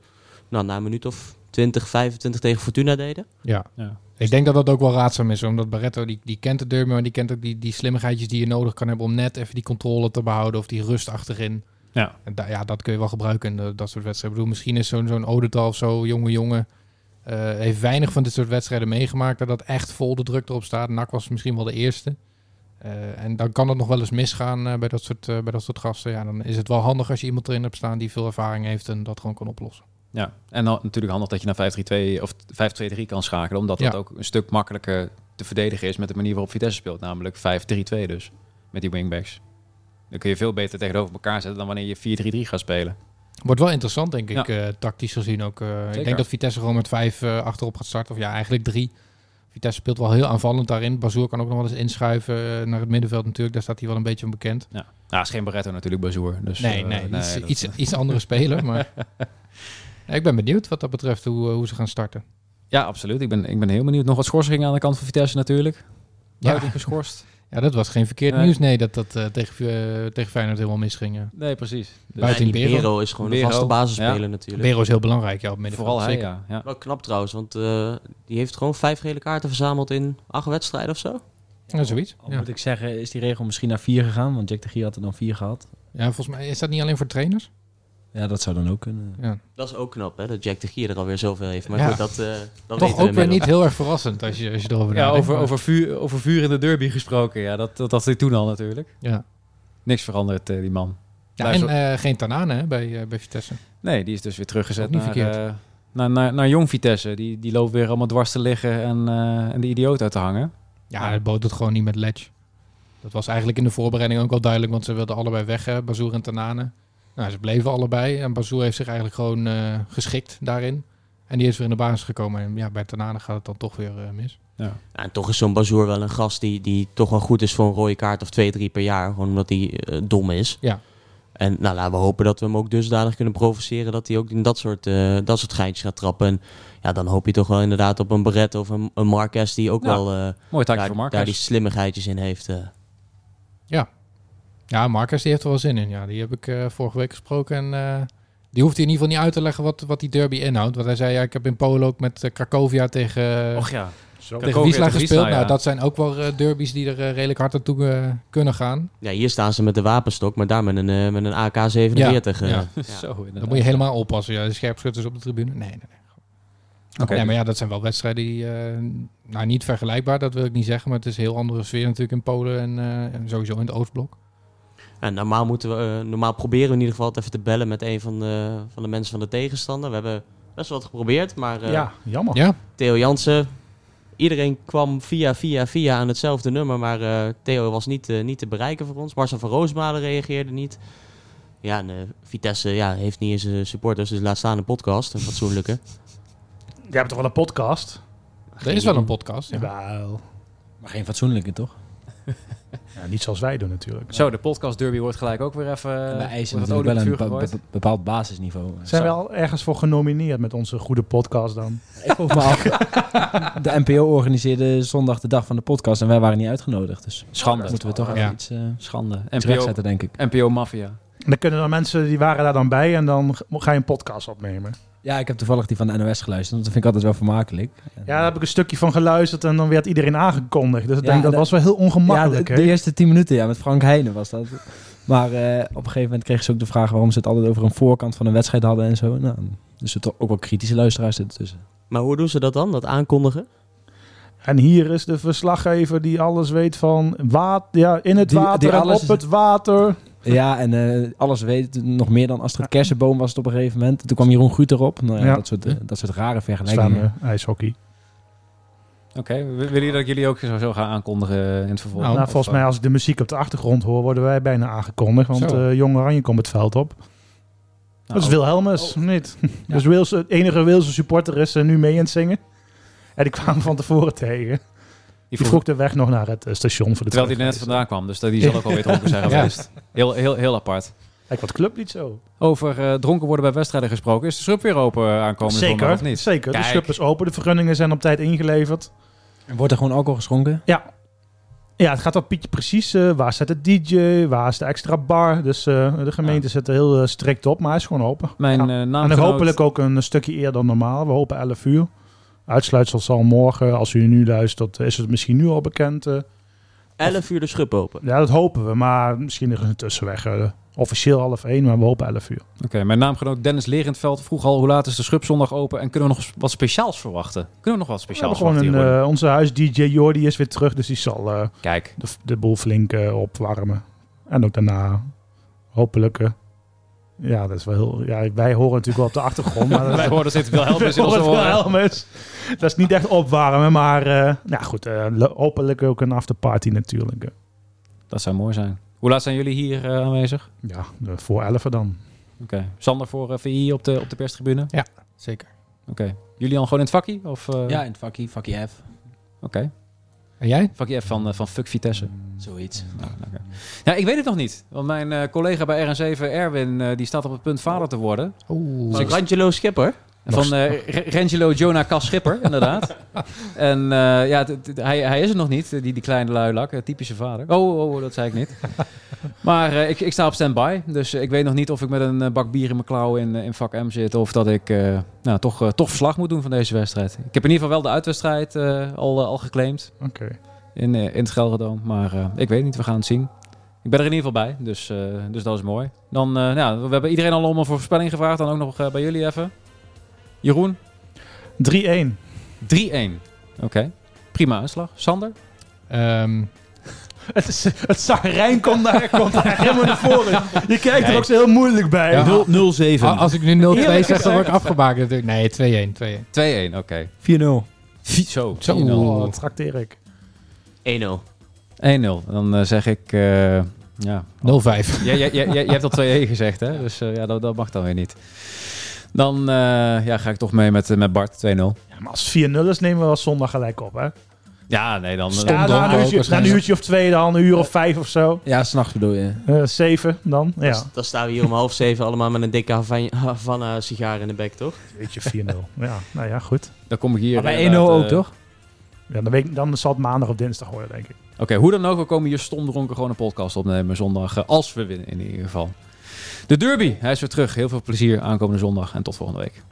nou, na een minuut of 20, 25 tegen Fortuna deden. Ja. Ja. Ik denk dat dat ook wel raadzaam is, omdat Barretto die, die kent de derby, maar die kent ook die, die slimmigheidjes die je nodig kan hebben om net even die controle te behouden of die rust achterin. Ja. En da- ja, dat kun je wel gebruiken in de- dat soort wedstrijden. Ik bedoel, misschien is zo'n zo'n Odetal of zo, jonge jongen, heeft weinig van dit soort wedstrijden meegemaakt, dat dat echt vol de druk erop staat. NAC was misschien wel de eerste. Eh, en dan kan het nog wel eens misgaan eh, bij, dat soort, eh, bij dat soort gasten. Ja, dan is het wel handig als je iemand erin hebt staan die veel ervaring heeft en dat gewoon kan oplossen. Ja, en dan natuurlijk handig dat je naar 5-3-2 of 5-2-3 kan schakelen. Omdat dat ook een stuk makkelijker te verdedigen is met de manier waarop Vitesse speelt. Namelijk 5-3-2 dus, met die wingbacks. Dan kun je veel beter tegenover elkaar zetten dan wanneer je 4-3-3 gaat spelen. Wordt wel interessant, denk ik, Ja. eh, tactisch gezien ook. eh, ik denk dat Vitesse gewoon met vijf eh, achterop gaat starten. Of ja, eigenlijk drie. Vitesse speelt wel heel aanvallend daarin. Bazoer kan ook nog wel eens inschuiven naar het middenveld natuurlijk. Daar staat hij wel een beetje onbekend. Ja, nou, is geen Barretto natuurlijk Bazoer. Dus, nee, eh, nee, iets, dat- iets, iets andere speler. Maar <laughs> Ja, ik ben benieuwd wat dat betreft hoe, hoe ze gaan starten. Ja, absoluut. Ik ben, ik ben heel benieuwd. Nog wat schorsingen aan de kant van Vitesse natuurlijk. Buiten geschorst. <laughs> Ja, dat was geen verkeerd Nee. nieuws. Nee, dat dat eh, tegen, eh, tegen Feyenoord helemaal misging. Ja. Nee, precies. Dus- Buiten Bero. Bero is gewoon een Bero, vaste basisspeler ja. natuurlijk. Bero is heel belangrijk, ja, op middenveld. Vooral hij, ja. ja. Wel knap trouwens, want eh, die heeft gewoon vijf gele kaarten verzameld in acht wedstrijden of zo. Ja, zoiets. Al Ja. moet ik zeggen, is die regel misschien naar vier gegaan? Want Jack de Gier had er dan vier gehad. ja, volgens mij is dat niet alleen voor trainers. Ja, dat zou dan ook kunnen. Ja. Dat is ook knap, hè, dat Jack de Gier er alweer zoveel heeft. Maar Ja. goed, dat, eh dat Toch ook weer niet heel erg verrassend als je, als je erover Ja, nadenkt. over, over, vuur, over vuur in de derby gesproken. Ja, dat, dat had hij toen al natuurlijk. Ja. Niks veranderd, eh, die man. Ja, en eh, geen Tanane hè, bij, bij Vitesse. nee, die is dus weer teruggezet niet naar, verkeerd. eh, naar, naar, naar Jong Vitesse. Die, die loopt weer allemaal dwars te liggen en, eh, en de idioot uit te hangen. Ja, het het gewoon niet met Ledge. Dat was eigenlijk in de voorbereiding ook wel duidelijk, want ze wilden allebei weg, hè, Bazoer en Tanane. Nou, ze bleven allebei en Bazoer heeft zich eigenlijk gewoon eh, geschikt daarin. En die is weer in de basis gekomen. En ja, bij Tanane gaat het dan toch weer eh, mis. Ja. Ja, en toch is zo'n Bazoer wel een gast die, die toch wel goed is voor een rode kaart of twee, drie per jaar. Gewoon omdat hij eh, dom is. Ja. En nou, laten we hopen dat we hem ook dusdanig kunnen provoceren dat hij ook in dat soort, eh, dat soort geintjes gaat trappen. En ja, dan hoop je toch wel inderdaad op een Barret of een, een Marquez die ook Ja, wel eh, mooi taakje daar, voor Marquez. daar die slimmigheidjes in heeft. eh. Ja. Ja, Marcus die heeft er wel zin in. Ja, die heb ik eh, vorige week gesproken. En eh, die hoeft hier in ieder geval niet uit te leggen wat, wat die derby inhoudt. Want hij zei, ja, ik heb in Polen ook met eh, Cracovia tegen, Och ja. tegen Cracovia Wiesla tegen gespeeld. Wiesla, ja. Nou, dat zijn ook wel eh, derbies die er eh, redelijk hard naartoe eh, kunnen gaan. Ja, hier staan ze met de wapenstok, maar daar met een, eh, met een AK-47. Ja, eh. <laughs> ja. Zo, inderdaad. Dan moet je helemaal oppassen. Ja, de scherpschutters op de tribune. Nee, nee, nee. Oké. Nee, maar ja, dat zijn wel wedstrijden die... eh, nou, niet vergelijkbaar, dat wil ik niet zeggen. Maar het is een heel andere sfeer natuurlijk in Polen en, eh, en sowieso in het Oostblok. En normaal, moeten we, eh, normaal proberen we in ieder geval het even te bellen met een van de, van de mensen van de tegenstander. We hebben best wel wat geprobeerd, maar eh, Ja, jammer. Ja. Theo Jansen, iedereen kwam via, via, via aan hetzelfde nummer, maar eh, Theo was niet, niet te bereiken voor ons. Marcel van Roosmalen reageerde niet. Ja, en Vitesse ja, heeft niet eens supporters, dus laat staan een podcast, een fatsoenlijke. <laughs> Jij hebt toch wel een podcast? Er is wel een podcast. Ja. Jawel. Maar geen fatsoenlijke, toch? <laughs> Ja, niet zoals wij doen natuurlijk. Zo, de podcast derby wordt gelijk ook weer even... Wij eisen natuurlijk wel op een be- be- bepaald basisniveau. Zijn we al ergens voor genomineerd met onze goede podcast dan? Ik vroeg me af. <laughs> De NPO organiseerde zondag de dag van de podcast en wij waren niet uitgenodigd. Dus Schande. moeten we toch Ja. even iets, eh Schande. NPO, rechtzetten, denk ik. NPO Mafia. En dan kunnen er mensen die waren daar dan bij en dan ga je een podcast opnemen. Ja, ik heb toevallig die van de NOS geluisterd. want Dat vind ik altijd wel vermakelijk. Ja, daar heb ik een stukje van geluisterd en dan werd iedereen aangekondigd. Dus ik Ja, denk dat was wel heel Ja, ongemakkelijk. de, eerste tien minuten, ja, met Frank Heijnen was dat. Maar eh, op een gegeven moment kregen ze ook de vraag waarom ze het altijd over een voorkant van een wedstrijd hadden en zo. Nou, dus er toch ook wel kritische luisteraars zitten tussen. Maar hoe doen ze dat dan, dat aankondigen? En hier is de verslaggever die alles weet van water, ja, in het Die- water die en alles op is- het water. Ja, en eh, alles weet nog meer dan Astrid Kersenboom was het op een gegeven moment. Toen kwam Jeroen Guut erop. Nou ja, Ja. Dat, soort, eh, dat soort rare vergelijkingen. Zwemmen, ijshockey. Oké, willen jullie dat jullie ook zo, zo gaan aankondigen in het vervolg? Nou, Of, volgens eh, mij als ik de muziek op de achtergrond hoor, worden wij bijna aangekondigd. Want eh Jong Oranje komt het veld op. dat is oh. Wilhelmus, niet? <laughs> Dus Wils, het enige Wilse supporter is eh, nu mee aan het zingen. En die kwamen van tevoren tegen. Die vroeg- vroeg de weg nog naar het eh, station voor de Terwijl hij net vandaan kwam, dus dat- die zal ook alweer dronken zijn <laughs> geweest. Heel, heel, heel apart. Kijk, wat club niet zo. Over eh, dronken worden bij wedstrijden gesproken. Is de schub weer open eh, aankomende zondag Zeker, of niet? zeker. De schub is open, de vergunningen zijn op tijd ingeleverd. Wordt er gewoon alcohol geschonken? Ja. Ja, het gaat op Pietje precies. eh, waar staat de DJ? Waar is de extra bar? Dus eh, de gemeente zit er heel strikt op, maar hij is gewoon open. Mijn Ja. eh, En hopelijk ook een stukje eerder dan normaal. We hopen 11 uur. Uitsluitsel zal morgen, als u nu luistert, is het misschien nu al bekend. eh. 11 uur de schub open. ja, dat hopen we, maar misschien er is een tussenweg. eh, officieel half 1, maar we hopen 11 uur. Oké, mijn naamgenoot Dennis Lerentveld vroeg al hoe laat is de schub zondag open en kunnen we nog wat speciaals verwachten? Kunnen we nog wat We hebben speciaals gewoon verwachten? een, eh, onze huis-DJ Jordi is weer terug, dus die zal eh, Kijk, de, de boel flink eh, opwarmen. En ook daarna hopelijk... eh, ja, dat is wel heel... Ja, wij horen natuurlijk wel op de achtergrond. Maar <laughs> wij horen <laughs> zit Wilhelmus in Horen onze. <laughs> Dat is niet echt opwarmen, maar eh, nou goed, eh, hopelijk ook een afterparty natuurlijk. Dat zou mooi zijn. Hoe laat zijn jullie hier eh, aanwezig? Ja, voor 11 dan. Oké. Sander voor VI op de, op de perstribune? Ja, zeker. Oké. Julian gewoon in het vakkie? Of, eh, Ja, in het vakkie, vakkie F. Oké. En jij? Vakkie F van, van Fuck Vitesse. Zoiets. Nou, oké. Ja, ik weet het nog niet. Want mijn eh, collega bij RN7, Erwin, eh, die staat op het punt vader te worden. Oeh. Dus Angelo Schipper. Van R- Rangelo Jonah Schipper, <laughs> inderdaad. en eh, ja, hij, hij is er nog niet, die, die kleine luilak, typische vader. Oh, oh, dat zei ik niet. <laughs> maar eh, ik, ik sta op standby, dus ik weet nog niet of ik met een bak bier in mijn klauw in, in vak M zit... of dat ik nou, toch, toch verslag moet doen van deze wedstrijd. Ik heb in ieder geval wel de uitwedstrijd al, al geclaimd Oké. in, in het Gelredome, maar ik weet niet, we gaan het zien. Ik ben er in ieder geval bij, dus, dus dat is mooi. Dan, eh, nou, we hebben iedereen al om een voorspelling gevraagd, dan ook nog bij jullie even. Jeroen? 3-1. 3-1. Oké. Prima uitslag. Sander? Ehm, <laughs> Het, is, het zagrijn komt daar, komt daar <laughs> helemaal naar voren. Je kijkt er ook zo heel moeilijk bij. Ja. 0-7. a- als ik nu 0-2 Eerlijk zeg, dan word ik afgebakend natuurlijk. Nee, 2-1. 2-1. 2-1, oké. 4-0. Zo. Zo. 4-0. Oh, wat trakteer ik. 1-0. 1-0. Dan eh, zeg ik... eh ja. 0-5. Ja, ja, ja, ja, je hebt al <laughs> 2-1 gezegd, hè? Dus eh, ja, dat, dat mag dan weer niet. Dan eh, ja, ga ik toch mee met, eh, met Bart 2-0. Ja, maar als het 4-0 is, nemen we wel zondag gelijk op, hè? Ja, nee, dan... Ja, na, een uurtje, na een uurtje of twee, dan een uur of vijf of zo. Ja, s'nachts bedoel je. Eh, zeven dan, ja. Dan, dan staan we hier om half zeven allemaal met een dikke Havan- Havana sigaar in de bek, toch? Weet je, 4-0. ja, nou ja, goed. Dan kom ik hier... Maar bij 1-0 inderdaad, ook, toch? Ja, dan, weet ik- dan zal het maandag of dinsdag worden, denk ik. Oké, hoe dan ook, we komen hier stomdronken gewoon een podcast opnemen zondag. Als we winnen in ieder geval. De derby, hij is weer terug. Heel veel plezier aankomende zondag en tot volgende week.